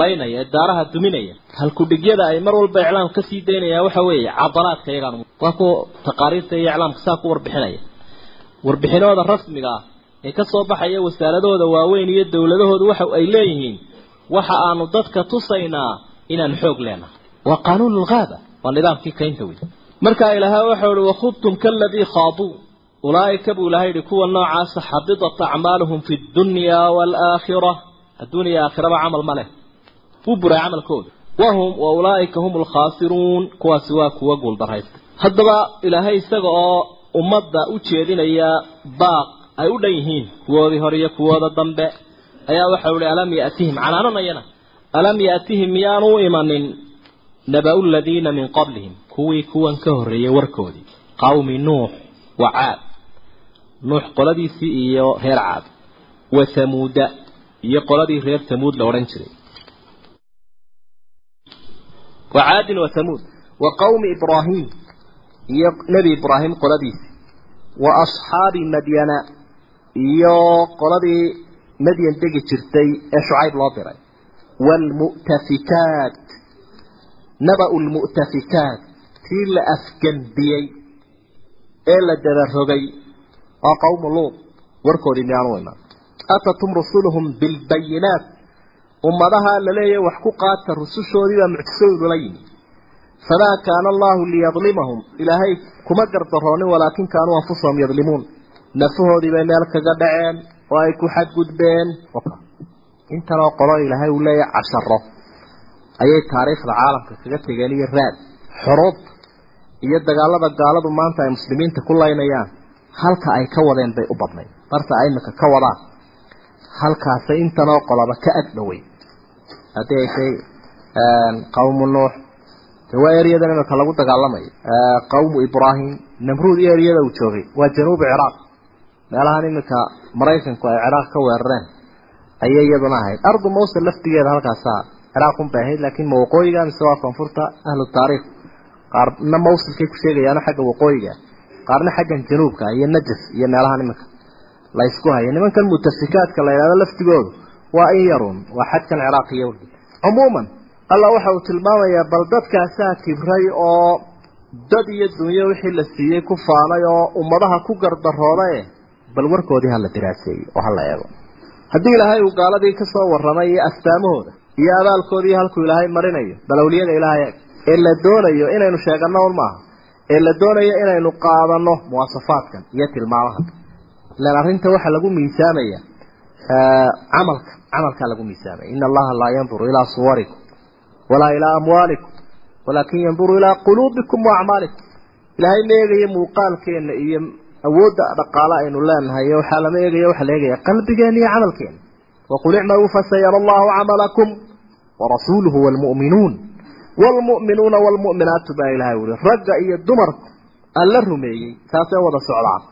laynaya ee daaraha duminaya. Halkudhigyada ay mar walba iclaam ka sii daynayaan waxa weeye cadalaadka iyagaan waa kuwa taqaariirta iyo iclaamka saa ku warbixinaya. Warbixinooda rasmiga ah ee ka soo baxaya wasaaradahooda waaweyn iyo dowladahooda waxa ay leeyihiin waxa aanu dadka tusaynaa inaan xoog leenahay. Waa qaanuun lghaaba waa nidaamkii kaynta wey markaa ilaahay waxau ihi wakhudtum kaladii khaaduu. Ulaaika buu ilahay yihi kuwa noocaasa xabidat acmaaluhum fi dunya waalaakhira adduuniya aakhiraba camal ma leh wuu buray camalkooda. Wahum wa ulaaika hum alkhaasiruun kuwaasi waa kuwa guuldaraysta haddaba ilaahay isaga oo ummadda u jeedinaya baaq ay u dhan yihiin kuwoodii hore iyo kuwooda dambe ayaa waxau ihi alam yatihim? Canaananayana alam yatihim? Miyaanu u imanin. Naba-u ladiina min qablihim kuwii kuwan ka horreeyey warkoodii. Qawmi nuux wa caad. Nuux qoladiisii iyo reer caad. Wa hamuuda iyo qoladii reer hamuud la odhan jiray wa caadin wa hamuud wa qawmi ibraahim iyo nebi ibraahim qoladiisi wa asxaabi madyana. Iyo qoladii madyan degi jirtay ee shucayb loo diray. Waalmu'tafikaat naba-u lmu'tafikaat tii la afgembiyey ee la ummadaha la leeyahay wax ku qaata rusushoodii baa mucjisoodu la yimi famaa kaana allahu liyadlimahum. Ilaahay kuma gardaroonin walaakin kaanuu anfusahum yadlimuun. Nafahoodii bay meel kaga dhaceen oo ay ku xadgudbeen. Intanoo qolo ilaahay uu leeyahay casharo ayay taariikhda caalamka kaga tegeen iyo raad xuruubta iyo dagaalada gaaladu maanta ay muslimiinta ku laynayaan. Halka ay ka wadeen bay u badnayd. Barta ay ka wadaan halkaasay intanoo qoloba ka ag haddii ay tay qawmu nuux. De waa eryadan imika lagu dagaalamayo qawmu ibraahim namruud eryada uu joogay. Waa januubu ciraaq meelahan iminka maraykanku ay ciraaq ka weerareen ayay iyaduna ahayd. Ardu mawsel laftigeeda halkaasaa ciraaq un bay ahayd laakiin ma waqooyiga mise waa koonfurta ahlu taariikh qaarna mawsilkay ku sheegayaano xagga waqooyiga qaarna xaggan januubka iyo najaf iyo meelahan iminka la isku haya nimankan mutafikaadka la yidhahdo laftigoodu waa in yarun waa xadkan ciraaq iyo cumuuman alla waxa uu tilmaamayaa bal dadkaasaa kibray oo dad iyo dunyo wixii la siiyey ku faanay oo ummadaha ku gardaroodae bal warkoodii hala diraaseeyey oo hala eego. Haddii ilaahay uu gaaladii ka soo warramay iyo astaamahooda iyo abaalkoodii halkuu ilaahay marinayo bal awliyada ilaahay ee la doonayo inaynu sheeganno un maaha ee la doonayo inaynu qaadano muwaasafaadkan iyo tilmaamaha. Ilaan arrinta waxaa lagu miisaamaya camalka camalkaa lagu miisaamaya ina allaha laa yanduru ilaa suwarikum walaa ilaa amwaalikum walaakin yanduru ilaa quluubikum wa acmaalikum ilaahay ma eegayo muuqaalkeena iyo awoodda dhaqaale aynu leenahay waxaa lama eegaya waxaa la eegaya qalbigeena iyo camalkeena waqul icmaluu fasayara allahu camalakum warasuuluhu waalmu'minuun waalmu'minuuna waalmu'minaatu baa ilahay wuri ragga iyo dumarku alla rumeeyey saasay wada socdaan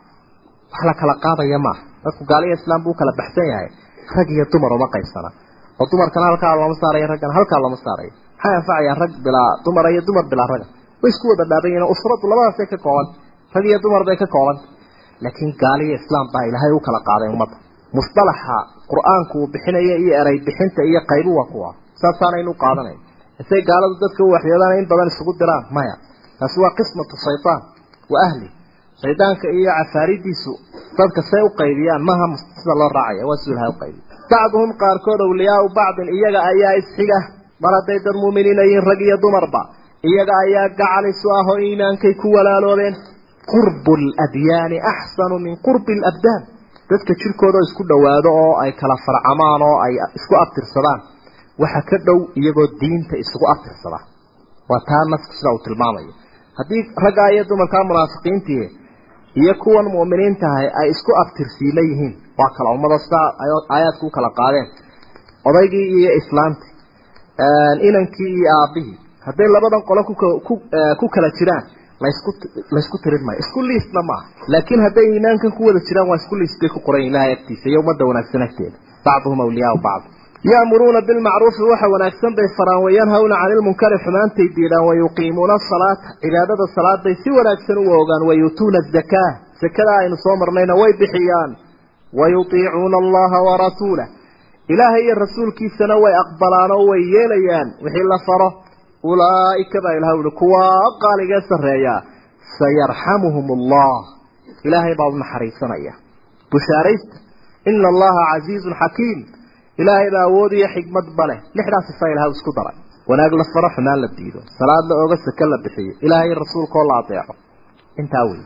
wax la kala qaadaya maaha dadku gaaliya islaam buu kala baxsan yahay. Rag iyo dumar uma qaybsana oo dumarkana halkaa looma saarayo raggana halkaa looma saarayo. Maxay anfacayaa rag bilaa dumara iyo dumar bilaa raga way isku wada dhaaban yihiin usradu labadaasay ka kooban. Rag iyo dumar bay ka kooban. Laakiin gaaliya islaam baa ilaahay u kala qaaday ummadda musطalaxa qur'aanku uu bixinayo iyo eray bixinta iyo qaybu waa kuwa. Saasaanaynu qaadanay. Isay gaaladu dadka u waxyoodaan in badan isugu diraan. Maya taasi waa qismatu shaytaan wa ahli shaydaanka iyo cafaaridiisu dadka say u qaybiyaan maha sida loo raacaya waa ilahay u qaybiy bacduhum qaarkood awliyaau bacdin iyaga ayaa isxiga mar hadday dad muuminiina yihiin rag iyo dumarba iyaga ayaa gacalisu ah oo iimaankay ku walaaloobeen. Qurbu ladyaani axsanu min qurbi labdaan dadka jirkooda isku dhowaado oo ay kala farcamaan oo ay isku abtirsadaan waxa ka dhow iyagoo diinta isugu abtirsadaan waa taa nasku sida uu tilmaamayo. Haddii raggaa iyo dumarkaa munaafiqiintii iyo kuwan mu'miniintahay ay isku abtirsiima yihiin. Waa kala ummado sidaa aayaadku kala qaadeen. Odaygii iyo islaamtii inankii iyo aabbihii hadday labadan qolo ku kala jiraan laysku laysku tirin maayo. Isku liistna maaha laakiin hadday iimaankan ku wada jiraan waa isku liist bay ku qoran ilahay agtiisa iyo ummadda wanaagsan agteeda. Bacduhum awliyaau bacd ya'muruuna bilmacruufi waxa wanaagsan bay faraan wayanhawna cani lmunkari xumaantay diidaan wayuqiimuuna asalaata cibaadada salaaday si wanaagsan u ogaan wayuutuuna azakaa sakada aynu soo marnayna way bixiyaan wayutiicuuna allaha warasuulah ilaahay iyo rasuulkiisana way aqbalaan oo way yeelayaan wixii la faro ulaa'ika baa ilahay uhi kuwaa qaaligee sarreeya sayarxamuhum allah ilaahay baa u naxariisanaya. Bushaaraysta ina allaha casiizun xakiim ilaahay baa awood iyo xikmad baleh lixdaa sifa ilahay isku daray. Wanaag la faro xumaan la diido. Salaad la oga sake la bixiyo. Ilaahay rasuulkaoo la adeeco. Intaa wey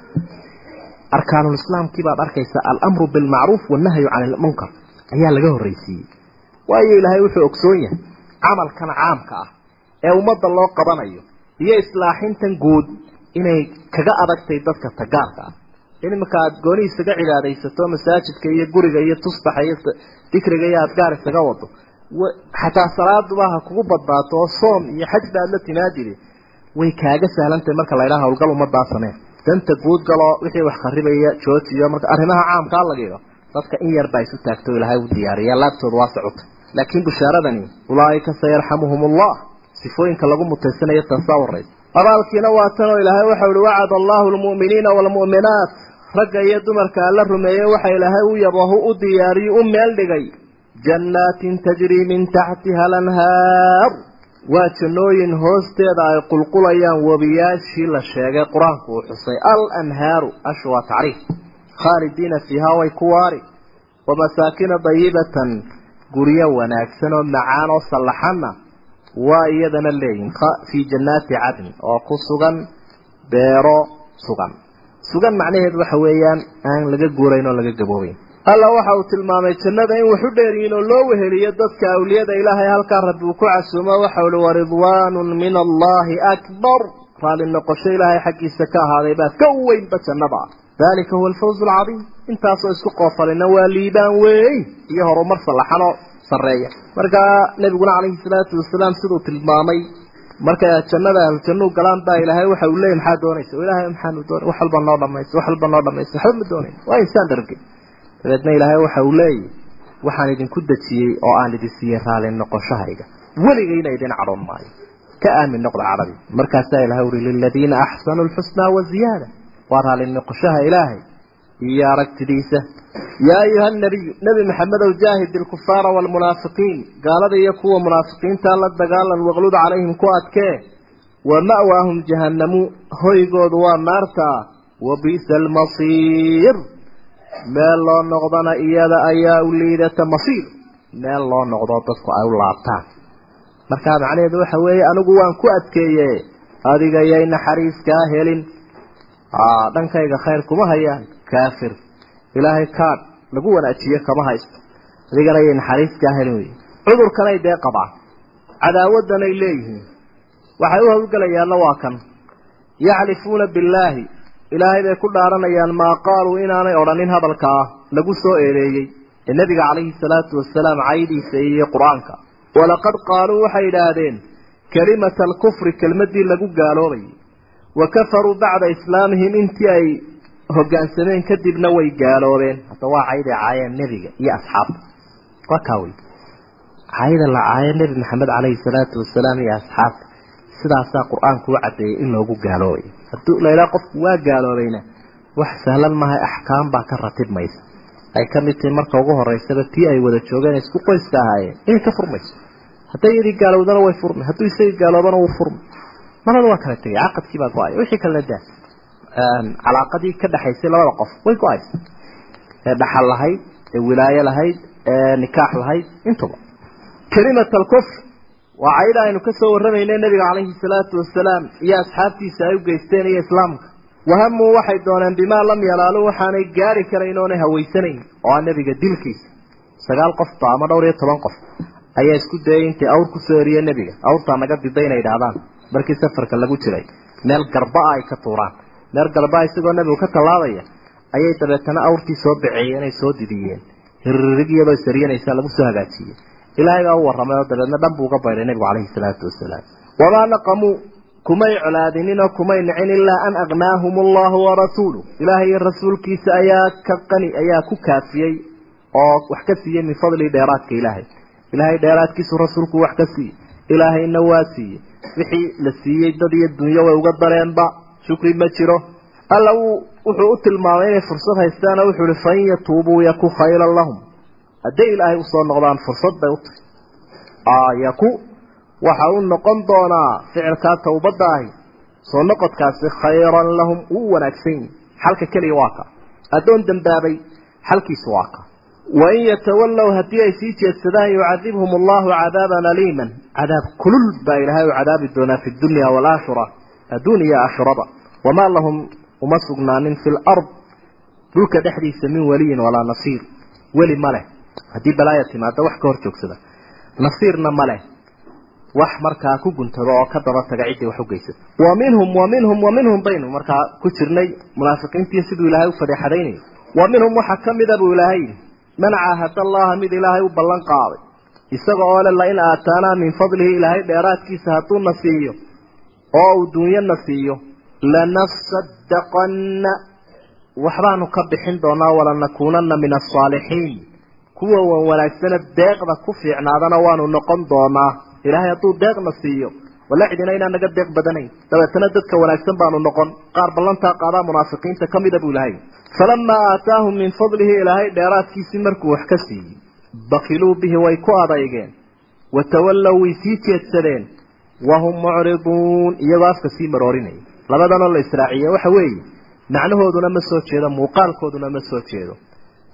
arkaanulislaamkii baad arkaysaa alamru bilmacruuf wannahyu cani ilmunkar ayaa laga horraysiiyey waayo ilaahay wuxuu ogsoon yahay camalkan caamka ah ee ummadda loo qabanayo iyo islaaxintan guud inay kaga adagtay dadka tagaarka ah in iminka aada gooni isaga cibaadaysato masaajidka iyo guriga iyo tusbaxa iyo dikriga iyo adgaar isaga wado. Xataa salaaduba ha kugu badbaato oo soom iyo xaj baad la timaadide way kaaga sahlantahay marka laydhaha hawlgal ummadaa samee danta guud galoo wixii wax kharibaya joojiyo marka arrimaha caamkaa lagido dadka in yar baa isu taagto ilaahay u diyaariya laabtooda waa socota. Laakiin bushaaradani ulaaika sayarxamuhum allah sifooyinka lagu mutaysanayo taasaa waraysa abaalkiina waa tan oo ilaahay waxau ihi wacada allahu lmu'miniina waalmu'minaat ragga iyo dumarka alla rumeeyey waxa ilaahay u yabahu u diyaariyo u meel dhigay. Jannaatin tajrii min taxtiha alanhaar. Waa jannooyin hoosteeda ay qulqulayaan webiyaashii la sheegay qur'aanku uu xusay. Alanhaaru ashu waa tacriif. Khaalidiina fiihaa way ku waari. Wamasaakina dayibatan guryo wanaagsan oo macaan oo sallaxanna waa iyadana leeyihiin fii jannaati cadn oo ku sugan beero sugan. Sugan macnaheedu waxa weeyaan aan laga guurayn oo laga gaboobayn alla waxa uu tilmaamay jannada in wax u dheeryihiin oo loo weheliyo dadka awliyada ilaahay halkaa rabbi uu ku casuumo waxau hi waridwaanun min allahi akbar. Raalli noqosho ilaahay xaggiisa ka ahaaday baa ka weynba jannada. Dalika huwa alfawz alcadiim intaasoo isku qoofalina waa liibaan weyn iyo horumar sallaxanoo sarreeya markaa nebiguna calayhi salaatu wasalaam siduu tilmaamay markay jannada ahlujannu galaan baa ilaahay waxa uu leeyay maxaa doonaysa? Ilaahay maxaanu doonay? Wax walba noo dhamaysa wax walba noo dhamaysa waxba ma doonayn. Waa insaan dhargay dabeedna ilaahay waxa uu leeyahy waxaan idinku dejiyey oo aan idin siiyey raali noqoshahayga. Weligayna idin cadhoon maayo. Ka aamin noqda cadhadii markaasaa ilahay uri liladiina axsanuu lxusnaa waziyaada waa raali noqoshaha ilaahay iyo aragtidiisa. Yaa ayuha nabiyu nebi maxamedow jaahid ilkufaara waalmunaafiqiin gaalada iyo kuwa munaafiqiinta la dagaalan waqlud calayhim ku adkee. Wa ma'waahum jahannamu hoygoodu waa naarta. Wa bi'sa almasiir meel loo noqdana iyada ayaa u liidata masiir. Meel loo noqdo dadku ay u laabtaan. Markaa macnaheedu waxa weeye anigu waan ku adkeeye adiga yay naxariis kaa helin dhankayga khayr kuma hayaan kaafir. Ilaahay kaad lagu wanaajiye kama haysto. Adigana yay naxariis kaa helin wey cudurkanay dee qabaan cadaawadanay leeyihiin. Waxay u hawlgelayaanna waa kan. Yaxlifuuna billaahi. Ilaahay bay ku dhaaranayaan maa qaaluu inaanay odhanin hadalka ah lagu soo eedeeyey. Ee nebiga calayhi salaatu wasalaam caydiisa iyo qur'aanka. Walaqad qaaluu waxay idhaahdeen kalimata alkufri kelmadii lagu gaaloobayay wa kafaruu bacda islaamihim intii ay hoggaansameen kadibna way gaaloobeen. Hadda waa cayday caayeen nebiga iyo asxaabta. Waa kaa wey cayda la caayo nebi maxamed calayhi salaatu wasalaam iyo asxaabta. Sidaasaa qur'aanku u caddeeyey in loogu gaaloobay. Hadduu laydhaha qofku waa gaaloobayna wax sahlan mahay axkaam baa ka ratib ay ka mid tahay marka ugu horeysaba tii ay wada joogeen isku qoyska ahaayeen inay ka furmayso. Hadday iyadii gaalowdana way furmay hadduu isagii gaaloobana wuu furmay marada waa kala tegay caqadkii baa go'ay wixii kalena daa calaaqadii ka dhexaysay labada qof way go'aysa ee dhaxal lahayd ee wilaayo lahayd ee nikaax lahayd intuba. Kalimat alkufr waa cayda aynu ka soo warramayna nebiga calayhi salaatu wasalaam iyo asxaabtiisa ay u geysteen iyo islaamka. Wahamuu waxay dooneen bimaa lam yanaaluu waxaanay gaari karayn oonay hawaysanayn oo ah nebiga dilkiisa. Sagaal qofba ama dhowr iyo toban qof ayaa isku dayay intay awr ku soo eriye nebiga. Awrtaa naga diday inay idhaahdaan markii safarka lagu jiray. Meel garba-a ay ka tuuraan meel garba-a isagoo nebigu ka tallaabaya ayay dabeetana awrtii soo baceeyeen ay soo didiyeen. Hirrig iyadoo isariyanaysa lagu soo hagaajiyey. Ilaahay baa u warramay oo dabeedna dhan buu uga bayday nebigu calayhi salaatu wasalaam. Wamaa naqamuu kumay colaadinin oo kumay nicin ilaa an agnaahum allahu warasuuluh ilaahay iyo rasuulkiisa ayaa ka qani ayaa ku kaafiyey oo wax ka siiyey min fadli dheeraadka ilaahay. Ilaahay dheeraadkiisu rasuulku wax ka siiyey. Ilaahayna waa siiyey. Wixii la siiyey dad iyo dunyo way uga dareenba shukri ma jiro. Alla uu wuxuu u tilmaamay inay fursad haystaan oo wuxuu ihi fain yatuubuu yaku khayran lahum. Hadday ilaahay u soo noqdaan fursad bay u tahay. Yaku waxa uu noqon doonaa ficilkaa tawbadda ahi. Soo noqodkaasi khayran lahum uu wanaagsan yihi xalka keliya waa ka. Addoon dembaabay xalkiisu waa ka. Wain yatawallow haddii ay sii jeedsadaan yucadibhum allahu cadaaban aliiman. Cadaab kulul baa ilaahay u cadaabi doonaa fi dunya waalaakhira adduun iyo aakhirada wamaa lahum uma sugnaanin fi lard dhulka dhexdiisa min waliyin walaa nasiir. Weli ma leh. Haddii balaaya timaado wax ka hor joogsada. Nasiirna ma leh. Wax markaa ku guntado oo ka daba taga ciddii wax u geysata wa minhum wa minhum wa minhum baynu markaa ku jirnay munaafiqiintii siduu ilaahay u fadeexadaynayo wa minhum waxaa ka mida buu ilaahay man caahada allaha mid ilaahay u ballan qaaday. Isaga oo le lain aataanaa min fadlihi ilaahay dheeraadkiisa hadduu na siiyo oo uu duunyo siiyo lanasadaqanna waxbaanu ka bixin doonaa walanakuunanna min asaalixiin kuwa wan wanaagsana deeqda ku fiicnaadana waanu noqon doonaa. Ilaahay hadduu deeqna siiyo wala cidina inaan naga deeq badanayn. Dabeetana dadka wanaagsan baanu noqon. Qaar ballantaa qaadaa munaafiqiinta ka mida buu ilahay falamaa aataahum min fadlihi ilaahay dheeraadkiisii markuu wax ka siiyey bakiluu bihi way ku adeygeen watawallow way sii jeedsadeen wahum mucriduun iyagoo afka sii maroorinaya labadanoo la israaciye waxa weeye macnahooduna ma soo jeedo muuqaalkooduna ma soo jeedo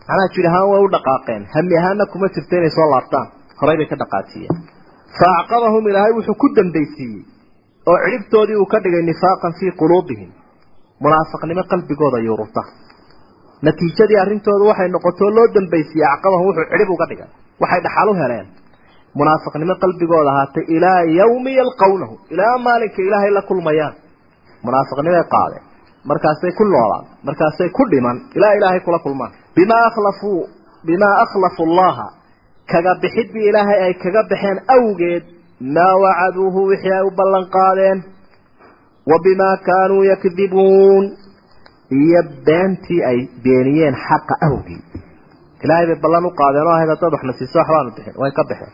macnaha jir ahaan way u dhaqaaqeen hami ahaanna kuma jirto inay soo laabtaan horay bay ka dhaqaajiyeen fa acqabahum ilaahay wuxuu ku dambaysiiyey oo cidhibtoodii uu ka dhigay nifaaqan fii quluubihim munaafiqnimo qalbigooda yuururta natiijadii arrintoodu waxay noqotoo loo dambaysiiyey acqabahum wuxuu cidhib uga dhigay waxay dhaxal u heleen munaafiqnimo qalbigooda ahaatay ilaa yawmi yalqawnahu ilaa maalinka ilaahay la kulmayaan. Munaafiqnimay qaadeen markaasay ku noolaan markaasay ku dhiman ilaa ilaahay kula kulmaan. Bimaa akhlafuu bimaa akhlafu allaha kaga bixidbii ilaahay ay kaga baxeen awgeed maa wacaduuhu wixii ay u ballan qaadeen. Wa bimaa kaanuu yakdibuun iyo beentii ay beeniyeen xaqa awgeed ilaahay bay ballan u qaadeen oo ahayd haddaad waxna siiso waxbaanu bixin way ka baxeen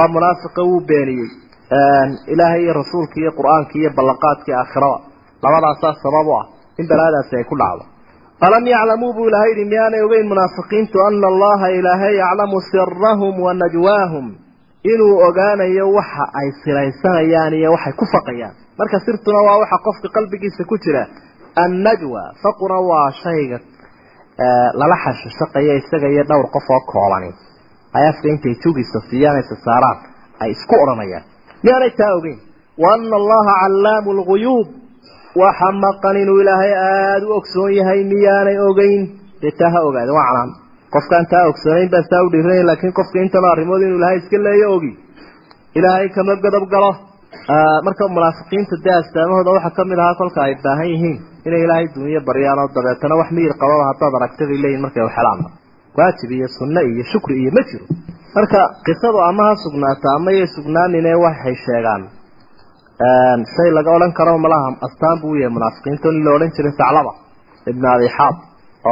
oo munaafiqa wuu beeniyey ilaahay iyo rasuulkii iyo qur'aankii iyo ballanqaadkii aakhirada. Labadaasaa sabab u ah in balaadaasi ay ku dhacdo. Alam yaclamuu buu ilahay yidhi miyaanay ogeyn munaafiqiintu ana allaha ilaahay yaclamu sirahum wa najwaahum inuu ogaanayo waxa ay siraysanayaan iyo waxay ku faqayaan. Marka sirtuna waa waxa qofka qalbigiisa ku jira annajwa faquna waa shayga lala xashashaqayo isaga iyo dhowr qof oo koobani ay intay jugisa siiyaan aysa saaraan ay isku odhanayaan miyaanay taa ogeyn wa ana allaha callaamu lguyuub waxa maqan inuu ilaahay aada u ogsoon yahay miyaanay ogeyn. Dee taa ha ogaada waa canaan qofkaan taa ogsoonayn baa saa u dhiiranay laakiin qofka intan arrimood inuu ilaahay iska leeyo ogi. Ilaahay kama godob galo. Marka munaafiqiinta dee astaamahooda waxaa ka mid ahaa kolka ay baahan yihiin inay ilaahay duuniyo baryaan oo dabeetana wax miyir qababa haddaad aragta bay leeyihiin markay waxhelaan waajib iyo sunno iyo shukri iyo ma jiro. Marka qisadu ama ha sugnaato ama yay sugnaanine waxay sheegaan shay laga odhan karo malaha astaan buu yahay munaafiqiinta. Nin la odhan jiray saclaba ibn abi xaab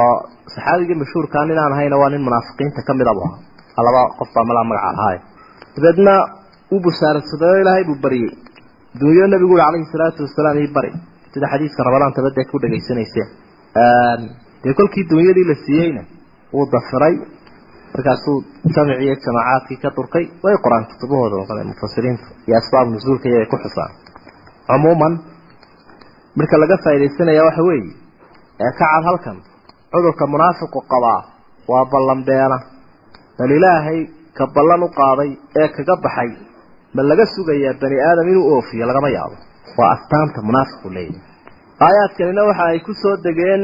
oo saxaabigii mashhuurkaa nin aan ahayna waa nin munaafiqiinta ka mid abu ahaa. Laba qof baa malaha magaca lahaay dabeedna uu bushaarsaday oo ilaahay buu baryey duunyo nabigu uri calayhi salaatu wasalaam ii bari. Sida xadiiska rabadaan tabadee ku dhegaysanayseen dee kolkii duunyadii la siiyeyna wuu dafiray markaasuu jamicii iyo jamaacaadkii ka durkay way qoraan kutubahooda oqole mufasiriinta iyo asbaab nusuulka iyo ay ku xusaan. Cumuuman marka laga faaidaysanaya waxa weeye ee ka cad halkan cudurka munaafiqu qabaa waa ballan beena bal ilaahay ka ballan u qaaday ee kaga baxay ma laga sugayaa bani aadam inuu oofiyo lagama yaabo. Waa astaanta munaafiqu leeyahy aayaadkanina waxa ay ku soo degeen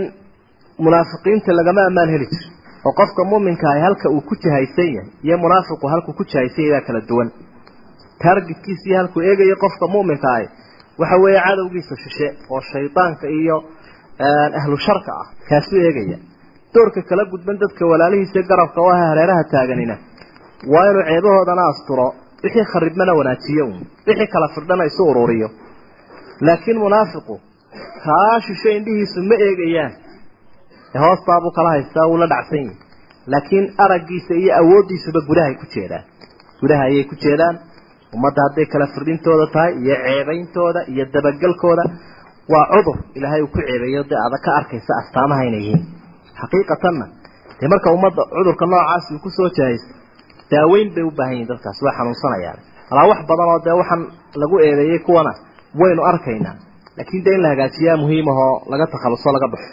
munaafiqiinta lagama ammaan heli jiro oo qofka muminka ahi halka uu ku jahaysan yahay iyo munaafiqu halkuu ku jahaysan yahay kala duwan. Taargetkiisa iyo halkuu eegayo qofka muminka ahi waxa weeye cadowgiisa shishe oo shaydaanka iyo ahlu sharka ah kaasuu eegaya. Doorka kala gudban dadka walaalihiisa garabka oo ah hareeraha taaganina waa inuu ceebahoodana asturo wixii kharibmana wanaajiyo un wixii kala firdhana isu ururiyo laakiin munaafiqu kaa shishe indhihiisu ma eegayaan hoostaabuu kala haystaa wuu la dhacsan yahi laakiin araggiisa iyo awooddiisuba gudahay ku jeedaan. Gudaha ayay ku jeedaan. Ummadda hadday kala firdhintooda tahay iyo ceebeyntooda iyo dabagelkooda waa cudur ilaahay uu ku ceebeeyo dee adag ka arkaysa astaamaha inay yihiin. Xaqiiqatanna dee marka ummadda cudurka noocaasi uu ku soo jahaysto daaweyn bay u baahan yihiin dadkaasi way xanuunsanayaan. Alaa wax badan oo dee waxaan lagu eedeeyey kuwana waynu arkaynaa laakiin dee in la hagaajiyaa muhiim ahoo laga takhaluso laga baxo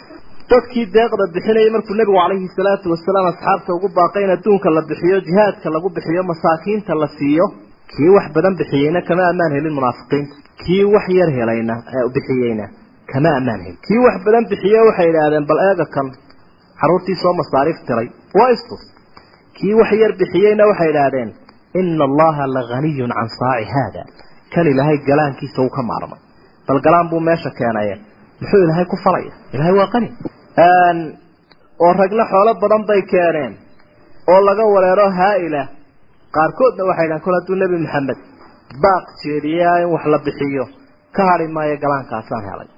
dadkii deeqda bixinayay markuu nebigu calayhi salaatu wasalaam asxaabta ugu baaqay in adduunka la bixiyo jihaadka lagu bixiyo masaakiinta la siiyo kii wax badan bixiyeyna kama ammaan helin munaafiqiinta kii wax yar helayna bixiyeyna kama ammaan helin. Kii wax badan bixiye waxay idhaahdeen bal eega kan xaruurtii soo masaariif tiray. Waa istus kii wax yar bixiyeyna waxay idhaahdeen ina allaha lahaniyun can saaci haada. Kan ilaahay galaankiisa uu ka maarmay. Bal galaan buu meesha keenaye muxuu ilaahay ku falaya? Ilaahay waa qani. Oo ragna xoolo badan bay keeneen oo laga wareero haa-ila qaarkoodna waxay dhahan kol hadduu nebi maxamed baaq jeediyaa in wax la bixiyo ka hadhi maayo galaankaasaan helay.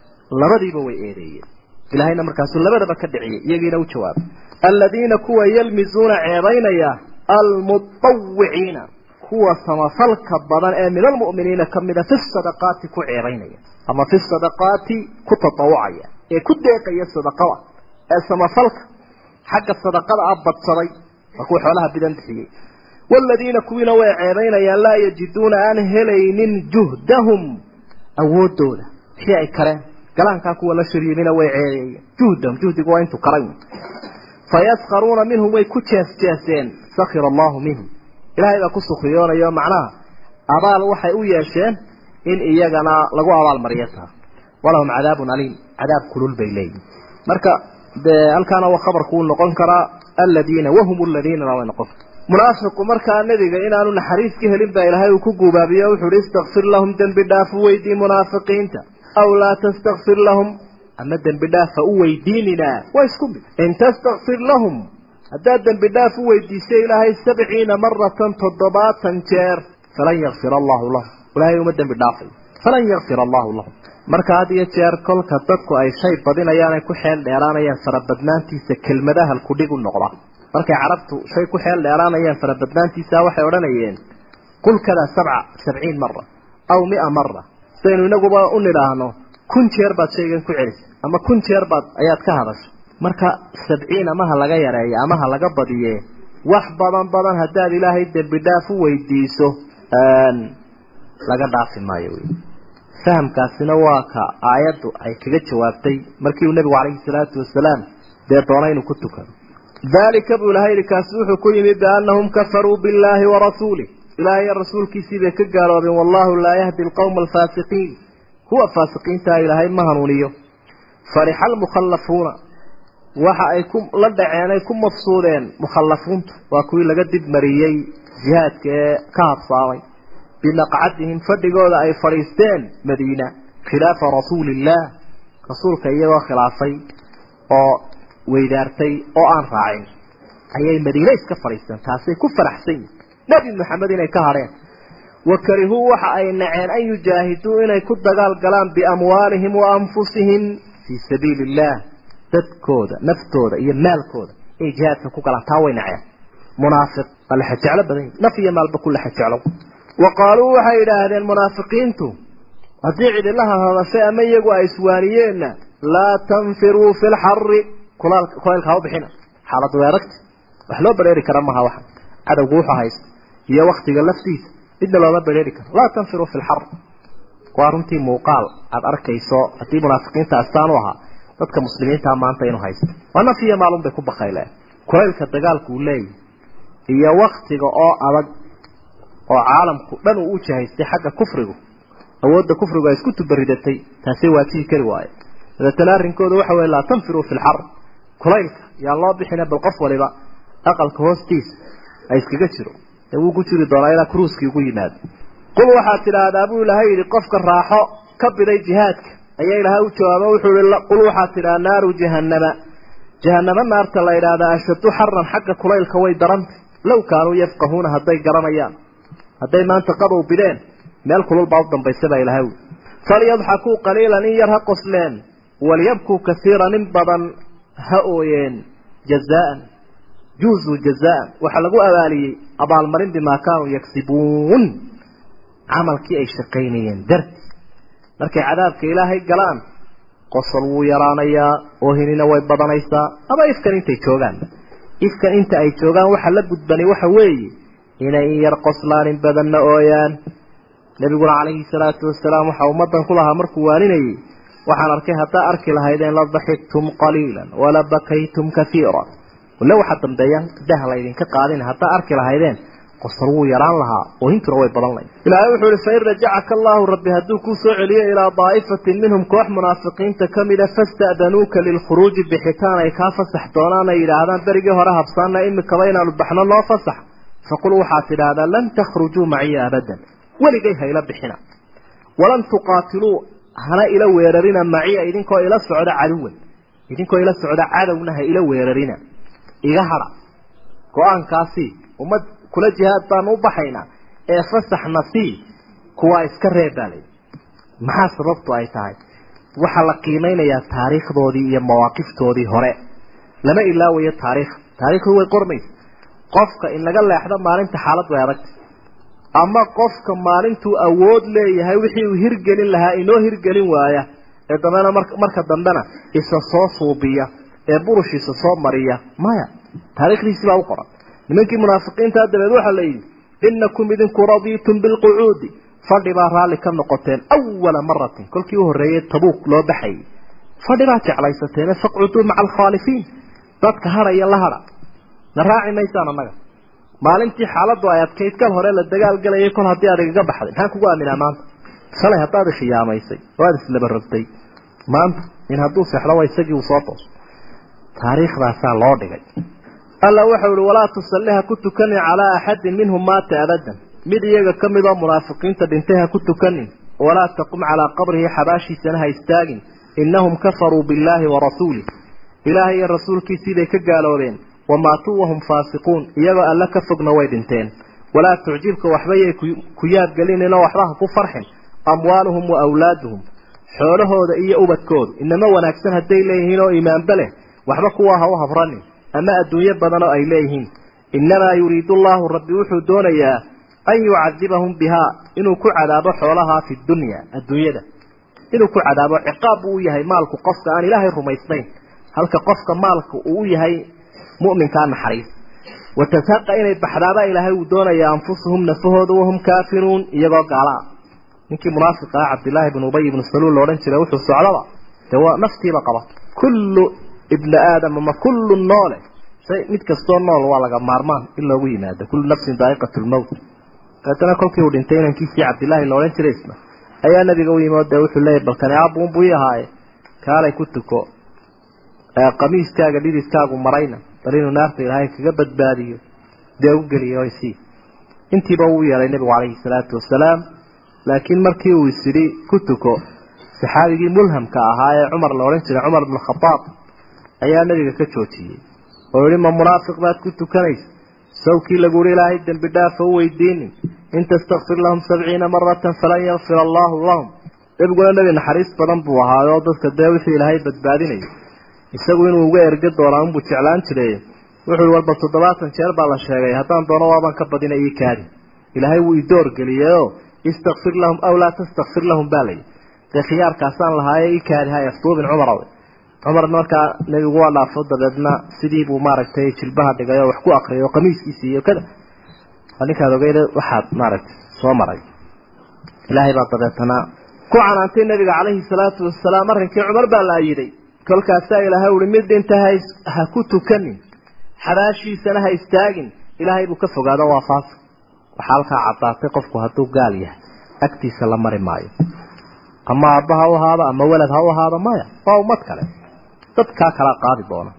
Labadiiba way eedeeyeen. Ilaahayna markaasuu labadaba ka dhiciyay iyagiina u jawaabay. Aladiina kuwa yalmizuuna ceebaynaya almutawiciina kuwa samafalka badan ee min almu'miniina kamida fi sadaqaati ku ceebaynaya ama fi sadaqaati ku tatawucaya ee ku deeqaya sadaqada ee samafalka xagga sadaqada ah badsaday waa xoolaha bidan bixiyey. Waaladiina kuwiina way ceebaynayaan laa yajiduuna aan helaynin juhdahum awoodooda wixii ay kareen galaankaa kuwa la shariimina way ceebeeyeen juhdahum juhdigu waa intuu karay fayaskaruuna minhum way ku jeesjeeseen. Sakira allahu minhum ilaahay baa ku sukriyoonayo macnaha abaal waxay u yeesheen in iyagana lagu abaalmariyo taa walahum cadaabun aliim cadaab kulul bay leeyihiin marka dee halkaana waa khabarku uu noqon karaa aladiina wahum aladiinana way noqon munaafiqu markaa nebiga inaanu naxariis ka helin baa ilaahay uu ku guubaabiyo wuxuu uhi istakfir lahum dembi dhaaf u weydii munaafiqiinta. Aw laa tastakfir lahum ama dembi dhaafa u weydiininaa waa isku mid. In tastakfir lahum haddaad dembi dhaaf u weydiiso ilaahay sabciina maratan toddobaatan jeer falan yakfir allahu lahum ilaahay uma dembi dhaafayo falan yakfir allahu lahum marka had iyo jeer kolka dadku ay shay badinayaan ay ku xeel dheeraanayaan farabadnaantiisa kelmadaha halkudhig u noqda. Markay carabtu shay ku xeel dheeraanayaan farabadnaantiisa waxay odhanayeen qul kadaa sabca sabciin mara aw mia mara sidaynu inaguba u nidhaahno kun jeer baad shaygan ku celisay ama kun jeer baad ayaad ka hadashay marka sabciin ama ha laga yareeyo ama ha laga badiye wax badan badan haddaad ilaahay dembi u weydiiso laga dhaafi maayo wy fahamkaasina waa ka aayaddu ay kaga jawaabtay markii uu nebigu calayhi salaatu wasalaam dee doona inuu ku tukado dalika buu ilahay yihi kaasi wuxuu ku yimi biannahum kafaruu billahi warasuulih ilahay iyo rasuulkiisii bay ka gaaloobeen wallahu laa yahdi alqawma alfaasiqiin. Kuwa faasiqiintaa ilaahay ma hanuuniyo. Farixa almukhallafuuna waxa ay ku la dhaceen ay ku mafsuudeen mukhallafuuntu waa kuwii laga dib mariyey jihaadka ee ka habsaamay bimaqcadihim fadhigooda ay fadhiisteen madiina khilaafa rasuuliillah rasuulka iyagoo khilaafay oo weydaartay oo aan raacin. Ayay madiine iska fadhiisteen taasay ku faraxsan yihiin nebi maxamed inay ka hadheen wakarihuu waxa ay naceen an yujaahiduu inay ku dagaal galaan biamwaalihim wa anfusihim fii sabiili illah dadkooda naftooda iyo maalkooda inay jihaadka ku galaan. Taa way naceen munaafiq waa laxa jeclo badan naf iyo maalba ku laxa jeclo wa qaaluu waxay idhaahdeen munaafiqiintu haddii cidilaha hadashay ama iyagu ay iswaaniyeenna laa tanfiruu fi lxari kulaylka ha u bixina. Xaalad weeragta wax loo bedheeri kara maha waxa. Cadowgu wuxuu haysta iyo waktiga laftiisa midna looma bedheeri karo. Laa tanfiruu fi lxar waa runtii muuqaal aada arkayso. Haddii munaafiqiinta astaan u ahaa dadka muslimiintaa maanta inuu haysto. Waa naf iyo maalun bay ku bakayleen kulaylka dagaalku uu leeyahy iyo waktiga oo adag oo caalamku dhan uu u jahaystay xagga kufrigu. Awoodda kufrigu ay isku tubaridatay taasay waajihi kari waaye. Dabeetana arrinkooda waxa weye laa tanfiruu fi lxar kulaylka yaan loo bixina bal qof waliba aqalka hoostiisa ha iskaga jiro. Ee wuu ku jiri doonaa ilaa kruuskii ugu yimaado qul waxaad tidhaahdaa buu ilahay yidhi qofka raaxo ka biday jihaadka ayaa ilahay u jawaabo wuxuu ihi qul waxaad tidhaha naaru jahannama. Jahanamo naarta la yidhaahdaa ashaddu xaran xagga kulaylka way darantay low kaanuu yafqahuuna hadday garanayaan. Hadday maanta qabow bideen meel kulul baa u dambaysa baa ilahay wi falyadxakuu qaliilan in yar ha qosleen. Waliyabkuu kasiiran in badan ha ooyeen. Jazaan juuzuu jazaan waxaa lagu abaaliyey abaalmarin bimaa kaanuu yagsibuun camalkii ay shaqaynayeen darti markay cadaabka ilaahay galaan qosol wuu yaraanayaa oohinina way badanaysaa ama ifkan intay joogaan. Ifkan inta ay joogaan waxa la gudbani waxa weeye inay in yar qoslaan in badanna ooyaan. Nebiguna calayhi salaatu wasalaam waxaa ummadan ku lahaa markuu waaninayay waxaan arkay haddaa arki lahaydeen la daxiktum qaliilan wala bakaytum kaiira wale waxaa dambeeya dah laydinka qaadin haddaa arki lahaydeen qosol wuu yaraan lahaa oohintuna way badan lahayd. Ilaahay wuxuu ihi fain rajacaka allahu rabbi hadduu kuu soo celiyo ilaa daa'ifatin minhum koox munaafiqiinta ka mida fasta'danuuka lilkhuruuji bixitaan ay kaa fasax doonaan ay yidhaahdaan berigii hore habsaana imikaba inaanu baxno noo fasax. Faqul waxaad tidhaahdaa lan takhrujuu maciya abadan weligay hayla bixina. Walan tuqaatiluu hana ila weerarina maciya idinkoo ila socda caduwan. Idinkoo ila socda cadowna ha ila weerarina. Iga hadha go'aankaasi ummad kula jihaad baanu u baxaynaa ee fasaxna sii kuwaa iska reebaalay maxaa sababtu ay tahay? Waxaa la qiimeynayaa taariikhdoodii iyo mawaaqiftoodii hore. Lama ilaawayo taariikh. Taariikhdu way qormaysa qofka in laga leexdo maalinta xaalad way adagtay ama qofka maalintuu awood leeyahay wixii uu hirgelin lahaa inoo hirgelin waaya ee dambena mar marka dambena isa soo suubiya ee burushiisa soo mariya. Maya taariikhdiisi baa u qoran nimankii munaafiqiintaa dabeed waxaa la yidhi inakum idinku radiitum bilqucuudi. Fadhi baa raalli ka noqoteen awala maratin kolkii u horreeyey tabuuk loo baxayay fadhi baa jeclaysateen faqcuduu maca alkhaalifiin. Dadka hadhaya la hadha na raaci maysaan annaga. Maalintii xaaladdu ay adkayd kal hore la dagaalgalayay kol haddii aad igaga baxday. Maxaan kugu aaminaa maanta? Shalay haddaad ishiyaamaysay waad islaba rogtay maanta in hadduu seexdo waa isagii uu soo tooso taariikhdaasaa loo dhigay alla wuxuu ihi walaa tusalli ha ku tukanin calaa axadin minhum maata abadan. Mid iyaga ka mid oo munaafiqiinta dhintay ha ku tukanin walaa taqum calaa qabrihi xabaashiisana ha istaagin. Innahum kafaruu billaahi wa rasuulih ilaahay iyo rasuulkiisii bay ka gaaloobeen wamaatuu wahum faasiquun. Iyagoo alle ka fogna way dhinteen. Walaa tucjibka waxbayay ku yaabgelinino waxba ha ku farxin. Amwaaluhum wa awlaaduhum xoolahooda iyo ubadkoodu. Inama wanaagsan hadday leeyihiin oo iimaanba leh waxba kuwaa ha u habranin ama adduunyo badan oo ay leeyihiin. Innamaa yuriidu allahu rabbi wuxuu doonayaa an yucadibahum bihaa inuu ku cadaabo xoolahaa fi dunya adduunyada. Inuu ku cadaabo ciqaab buu u yahay maalku qofka aan ilaahay rumaysnayn. Halka qofka maalka uu u yahay mu'minkaa naxariis. Watashaqa inay baxdaaba ilaahay uu doonaya anfusuhum nafahooda wahum kaafiruun iyagoo gaala ninkii munaafiqa ah cabdillaahi bn ubay ibnu saluul la odhan jiray wuxuu socdaba dee naftiiba qaba. Kullu ibna aadam ama kullu noole. Shay mid kastoo nool waa laga maarmaan in loogu yimaado. Kullu nafsin daa'iqatu lmowt dabeetana kolkii uu dhintay inankiisii cabdillaahi la odhan jiray ayaa nabiga u yimi dee wuxuu leeyahy balkani aabuun buu ii ahaaye kaalay ku tuko. Qamiiskaaga dhididkaagu marayna. Bal inuu naarta ilaahay kaga badbaadiyo. Dee u geliyo isii intiiba uu yeelay nebigu calayhi salaatu wasalaam laakiin markii uu isidhi ku tuko. Saxaabigii mulhamka ahaa ee cumar la odhan jiray cumar bnu khadaab ayaa nebiga ka joojiyey. Oo yihi ma munaafiq baad ku tukanaysa? Sawkii lagu yihi ilaahay dembi dhaafa u weydiinin. In tastakfir lahum sabciina maratan falan yakfir allahu lahum. Nebiguna nebi naxariis badan buu ahaayoo dadka dee wixii ilaahay badbaadinayo. Isagu inuu uga erga doonaa unbuu jeclaan jiray. Wuxuu walba toddobaatan jeer baa la sheegay. Haddaan doono waabaan ka badina ii kaadi. Ilaahay wuu idoor geliyeyoo istakfir lahum aw laa tastakfir lahum baa layi dee khiyaarkaasaan lahaaye ii kaadi ha aftuubin cumar cumarna markaa nebigu waa dhaafo dabeedna sidii buu maaragtay jilbaha dhigay oo wax ku akriyay oo qamiiskiisii iyo kada ninkaad ogeyda waxaad maaragtay soo maray. Ilaahay baa dabeetana ku canaantay nabiga calayhi salaatu wasalaam arrinkii cumar baa la ayiday kolkaasaa ilaahay uhi mid dhinta ha ku tukanin xabaashiisana ha istaagin. Ilaahay buu ka fogaado waa faasa waxaa halkaa caddaatay qofku hadduu gaal yahay. Agtiisa la mari maayo. Ama aabba ha u ahaado ama welad ha u ahaado maya. Waa ummad kale dadkaa kala qaadi doona.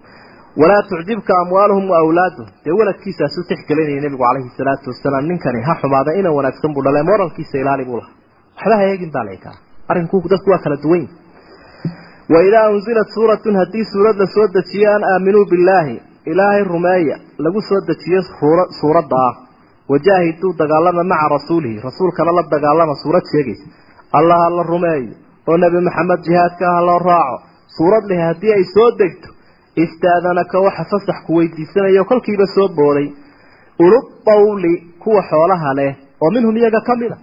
Walaa tucjibka amwaaluhum wa awlaaduhum dee weladkiisaasu tixgelinaya nebigu calayhi salaatu wasalaam ninkani ha xumaada ina wanaagsan buu dhalay moralkiisa ilaali buu lahaa. Waxba ha baa laykaa arrinku dadku waa kala duwan waidaa unzilat suuratun haddii suurad la soo dejiyo an aaminuu billaahi ilaahay rumeeya lagu soo dejiyo suuradda. Ah wajaahiduu dagaalama maca rasuulihi rasuulkana la dagaalama suurad sheegaysa. Allah la rumeeyo. Oo nebi maxamed jihaadka ha loo raaco suurad leh haddii ay soo degto istaadanaka waxa fasax ku weydiisanayo kolkiiba soo booday. Ulubawli kuwa xoolaha leh oo minhum iyaga ka mid a.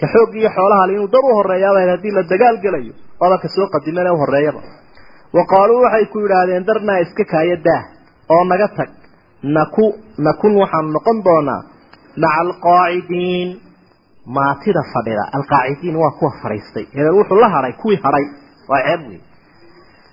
Ka xoog iyo xoolaha leh inuu dad u horeeyaaba haddii la dagaal gelayo waaba ka soo qadimana u horeeyaba wa qaaluu waxay ku yidhaahdeen darnaa iska kaaya daah oo naga tag. Naku nakun waxaanu noqon doonaa maca alqaacidiin maatida fadhida alqaacidiin waa kuwa fadhiistay. Hebel wuxuu la hadhay kuwii hadhay waa ceeb wey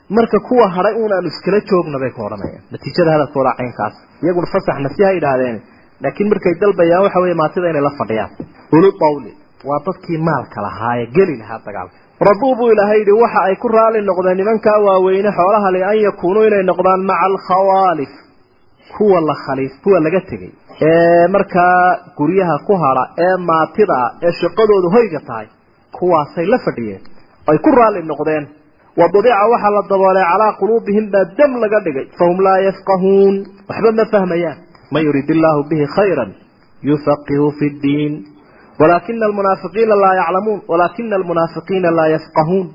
marka kuwa hadhay uun iskala joogna bay ku odhanayaan. Natiijada hadalkooda caynkaas. Iyaguna fasaxna si ha yidhaahdeen laakiin markay dalbayaan waxa weeye maatida inay la fadhiyaan. Ulu dawli waa dadkii maalka lahaaye geli lahaa dagaalka rabuu buu ilaahay yidhi waxa ay ku raali noqdeen nimankaa waaweyne xoolaha li an yakuunuu inay noqdaan maca alkhawaalif kuwa la khaliif kuwa laga tegey. Ee markaa guryaha ku hadha ee maatida ee shaqadoodu hoyga tahay kuwaasay la fadhiyeen. Ay ku raali noqdeen wadubica waxaa la daboolay calaa quluubihim baa dam laga dhigay. Fahum laa yafqahuun. Waxba ma fahmayaan. Man yurid illaahu bihi khayra yufaqihu fi ddiin. Walaakina almunaafiqiina laa yaclamuun. Walaakina almunaafiqiina laa yafqahuun.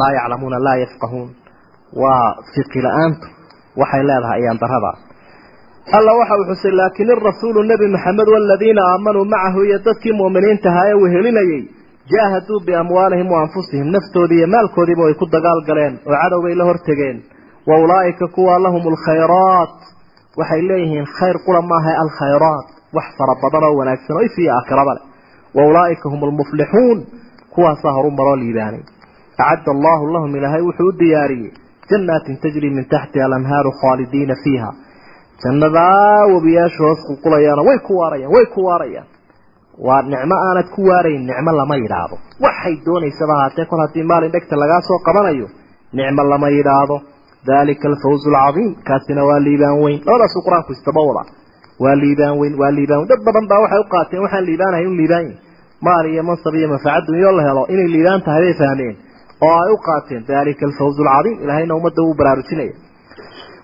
Laa yaclamuuna laa yafqahuun. Waa fiqi la'aantu. Waxay leedahay ayaan darada alla waxa uu xusay laakin irasuulu nebi maxamed waladiina aamanuu macahu jaahaduu biamwaalihim wa anfusihim naftoodii iyo maalkoodiiba way ku dagaal galeen oo cadowbay la hortegeen. Wa ulaa'ika kuwa lahum alkhayraat waxay leeyihiin khayr qura maaha alkhayraat wax fara badan oo wanaagsan oo ifiyo aakhiraba leh. Wa ulaa'ika hum almuflixuun kuwaasaa horu maroo liibaanay acadda allahu lahum ilaahay wuxuu u diyaariyey jannaatin tajri min taxtiha alanhaaru khaalidiina fiiha. Jannadaa webiyaasha hoos qulqulayaana way ku waarayaan way ku waarayaan waa nicmo aanad ku waarayn nicmo lama yidhaahdo. Waxay doonaysaba haatee kol haddii maalin dhegta lagaa soo qabanayo nicmo lama yidhaahdo. Dalika alfawzu alcadiim kaasina waa liibaan weyn. Labadaasuu qur'aanku istabawada waa liibaan weyn waa liibaan dad badan baa waxay u qaateen waxaan liibaanahay in liibaan yahay. Maal iyo mansab iyo manfaca dunyo la helo inay liibaan tahay bay fahmeen. Oo ay u qaateen dalika alfawz alcadiim ilahayna ummadda uu baraarujinaya.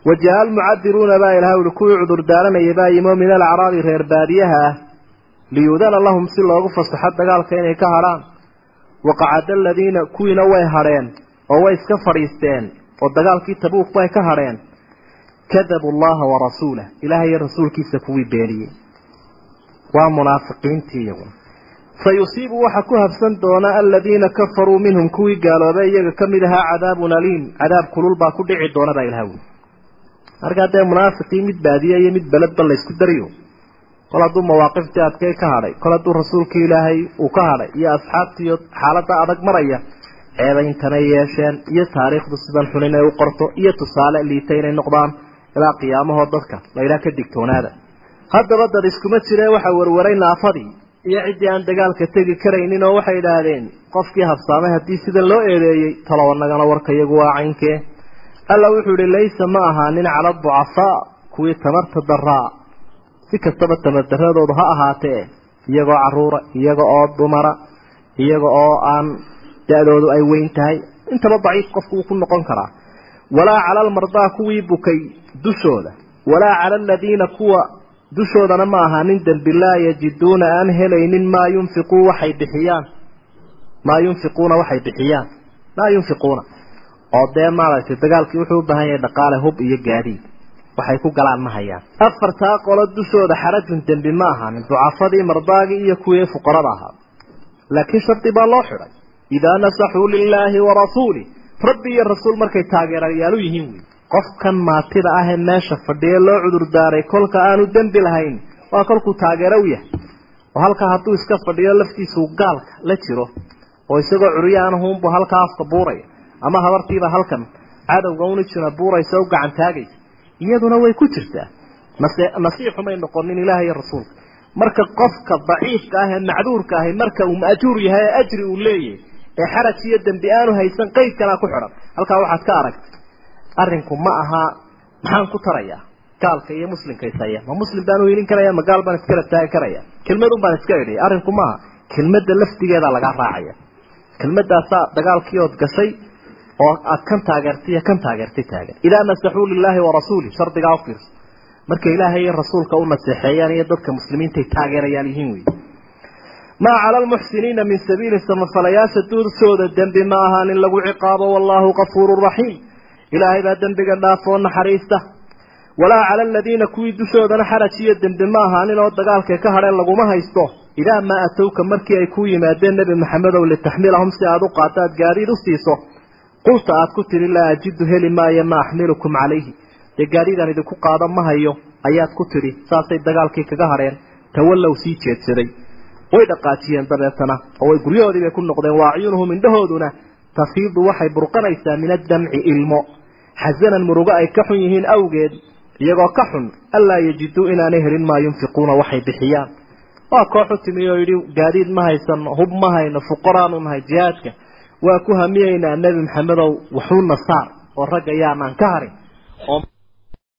Wajaa almucadiruuna baa ilahay uli kuwii cudur daaranaya baa yimo min alacraabi reer baadiyaha ah liyudana lahum si loogu fasaxo dagaalka inay ka hadhaan waqacada aladiina kuwiina way hadheen oo way iska fadhiisteen oo dagaalkii tabuuk bay ka hadheen kadabuu allaha warasuulah ilahay iyo rasuulkiisa kuwii beeniyey waa munaafiqiintii iyaguna sayusiibu waxa ku habsan doona aladiina kafaruu minhum kuwii gaaloobay iyaga ka mid ahaa cadaabun aliim. Cadaab kulul baa ku dhici doona baa ilaha wuli markaa dee munaafiqii mid baadiye iyo mid beledba laysku dariyo kol hadduu mawaaqiftii adkay ka hadhay kol hadduu rasuulkii ilaahay uu ka hadhay iyo asxaabtiiyo xaaladda adag maraya ceebayntanay yeesheen iyo taariikhdu sidan xun inay u qorto iyo tusaale liita inay noqdaan ilaa qiyaamahoo dadka laydhaha ka digtoonaada. Haddaba dad iskuma jiree waxa warwaray naafadii iyo ciddii aan dagaalka tegi karaynin oo waxay idhaahdeen qofkii habsaamay haddii sida loo eedeeyey talowanagana warka iyagu waa caynkee alla wuxuu ihi laysa ma ahaanin cala ducafaa kuwii tamarta daraa si kastaba tamardaradoodu ha ahaatee iyagoo caruura iyaga oo dumara iyaga oo aan da-doodu ay weyn tahay intaba daciif qofku wuu ku noqon karaa. Walaa cala almardaa kuwii bukay dushooda. Walaa cala aladiina kuwa dushoodana ma ahaanin dembi laa yajiduuna aan helaynin maa yunfiquu waxay bixiyaan. Maa yunfiquuna waxay bixiyaan. Maa yunfiquuna. Oo dee maaragtay dagaalkii wuxuu u baahan yahay dhaqaale hub iyo gaadiid waxay ku galaan ma hayaan afartaa qolo dushooda xarajun dembi ma ahaanin ducafadii mardaagii iyo kuwii fuqarada ahaa. Laakiin shardi baa loo xidhay. Idaa nasaxuu lilaahi wa rasuulih rabbi iyo rasuul markay taageerayaalu yihiin wey qofkan maatida ah ee meesha fadhiya loo cudurdaaray kolka aanu dembi lahayn waa kolkuu taageero u yahay. Oo halkaa hadduu iska fadhiyo laftiisuu gaalka la jiro. Oo isagoo curyaanahuunbu halkaa afka buuraya. Ama habartiiba halkan cadowga una jira buuraysa u gacan taagaysa iyaduna way ku jirtaa. Nase nasiixumay noqonin ilaaha rasuulka. Marka qofka daciifka ah ee macduurka ahi marka uu maajuur yahay ee ajri uu leeyahay ee xaraj iyo dembi aanu haysan qeydkanaa ku xidhan halkaa waxaad ka aragtay arrinku ma aha maxaan ku tarayaa? Gaalka iyo muslimka isaya ma muslim baan u helin karaya ma gaal baan iskala taagi karaya? Kelmadun baan iska idhiya arrinku maaha kelmadda laftigeeda laga raacaya. Kelmadaasaa dagaalkii gashay oo aad kan taageertay iyo kan taageertay taagan. Idaa nasaxuu lilaahi warasuulih shardigaa u fiirso. Marka ilaahay iyo rasuulka u naseexeeyaan iyo dadka muslimiintay taageerayaan yihiin wey maa cala almuxsiniina min sabiili samafalayaasha duursooda dembi ma ahaan in lagu ciqaabo wallaahu kafuurun raxiim ilaahay baa dembiga dhaafoo naxariista. Walaa cala aladiina kuwii dushoodana xaraj iyo dembi ma ahaanin oo dagaalkay ka hadheen laguma haysto. Idaa maa atowka markii ay ku yimaadeen nebi maxamedow litaxmilahum si aada u qaata aad gaadiid u siiso qulta aad ku tidhi laa ajidu heli maayo ma axmilukum calayhi. Dee gaadiidaan idinku qaado ma hayo ayaad ku tidhi saasay dagaalkii kaga hadheen tawallow sii jeedsaday. Way dhaqaajiyeen dabeetana oo way guryahoodii bay ku noqdeen wa acyunuhum indhahooduna tafiidu waxay burqanaysaa min addamci ilmo. Xasanan murugo ay ka xun yihiin awgeed iyagoo ka xun allaa yajiduu inaanay helin maa yunfiquuna waxay bixiyaan. Waa koox u timi yidhi gaadiid ma haysano hub ma hayno fuqaraanu nahay jihaadka waa ku hamiyeynaa nebi maxamedow waxuuna saar oo ragga yaanaan ka harin oo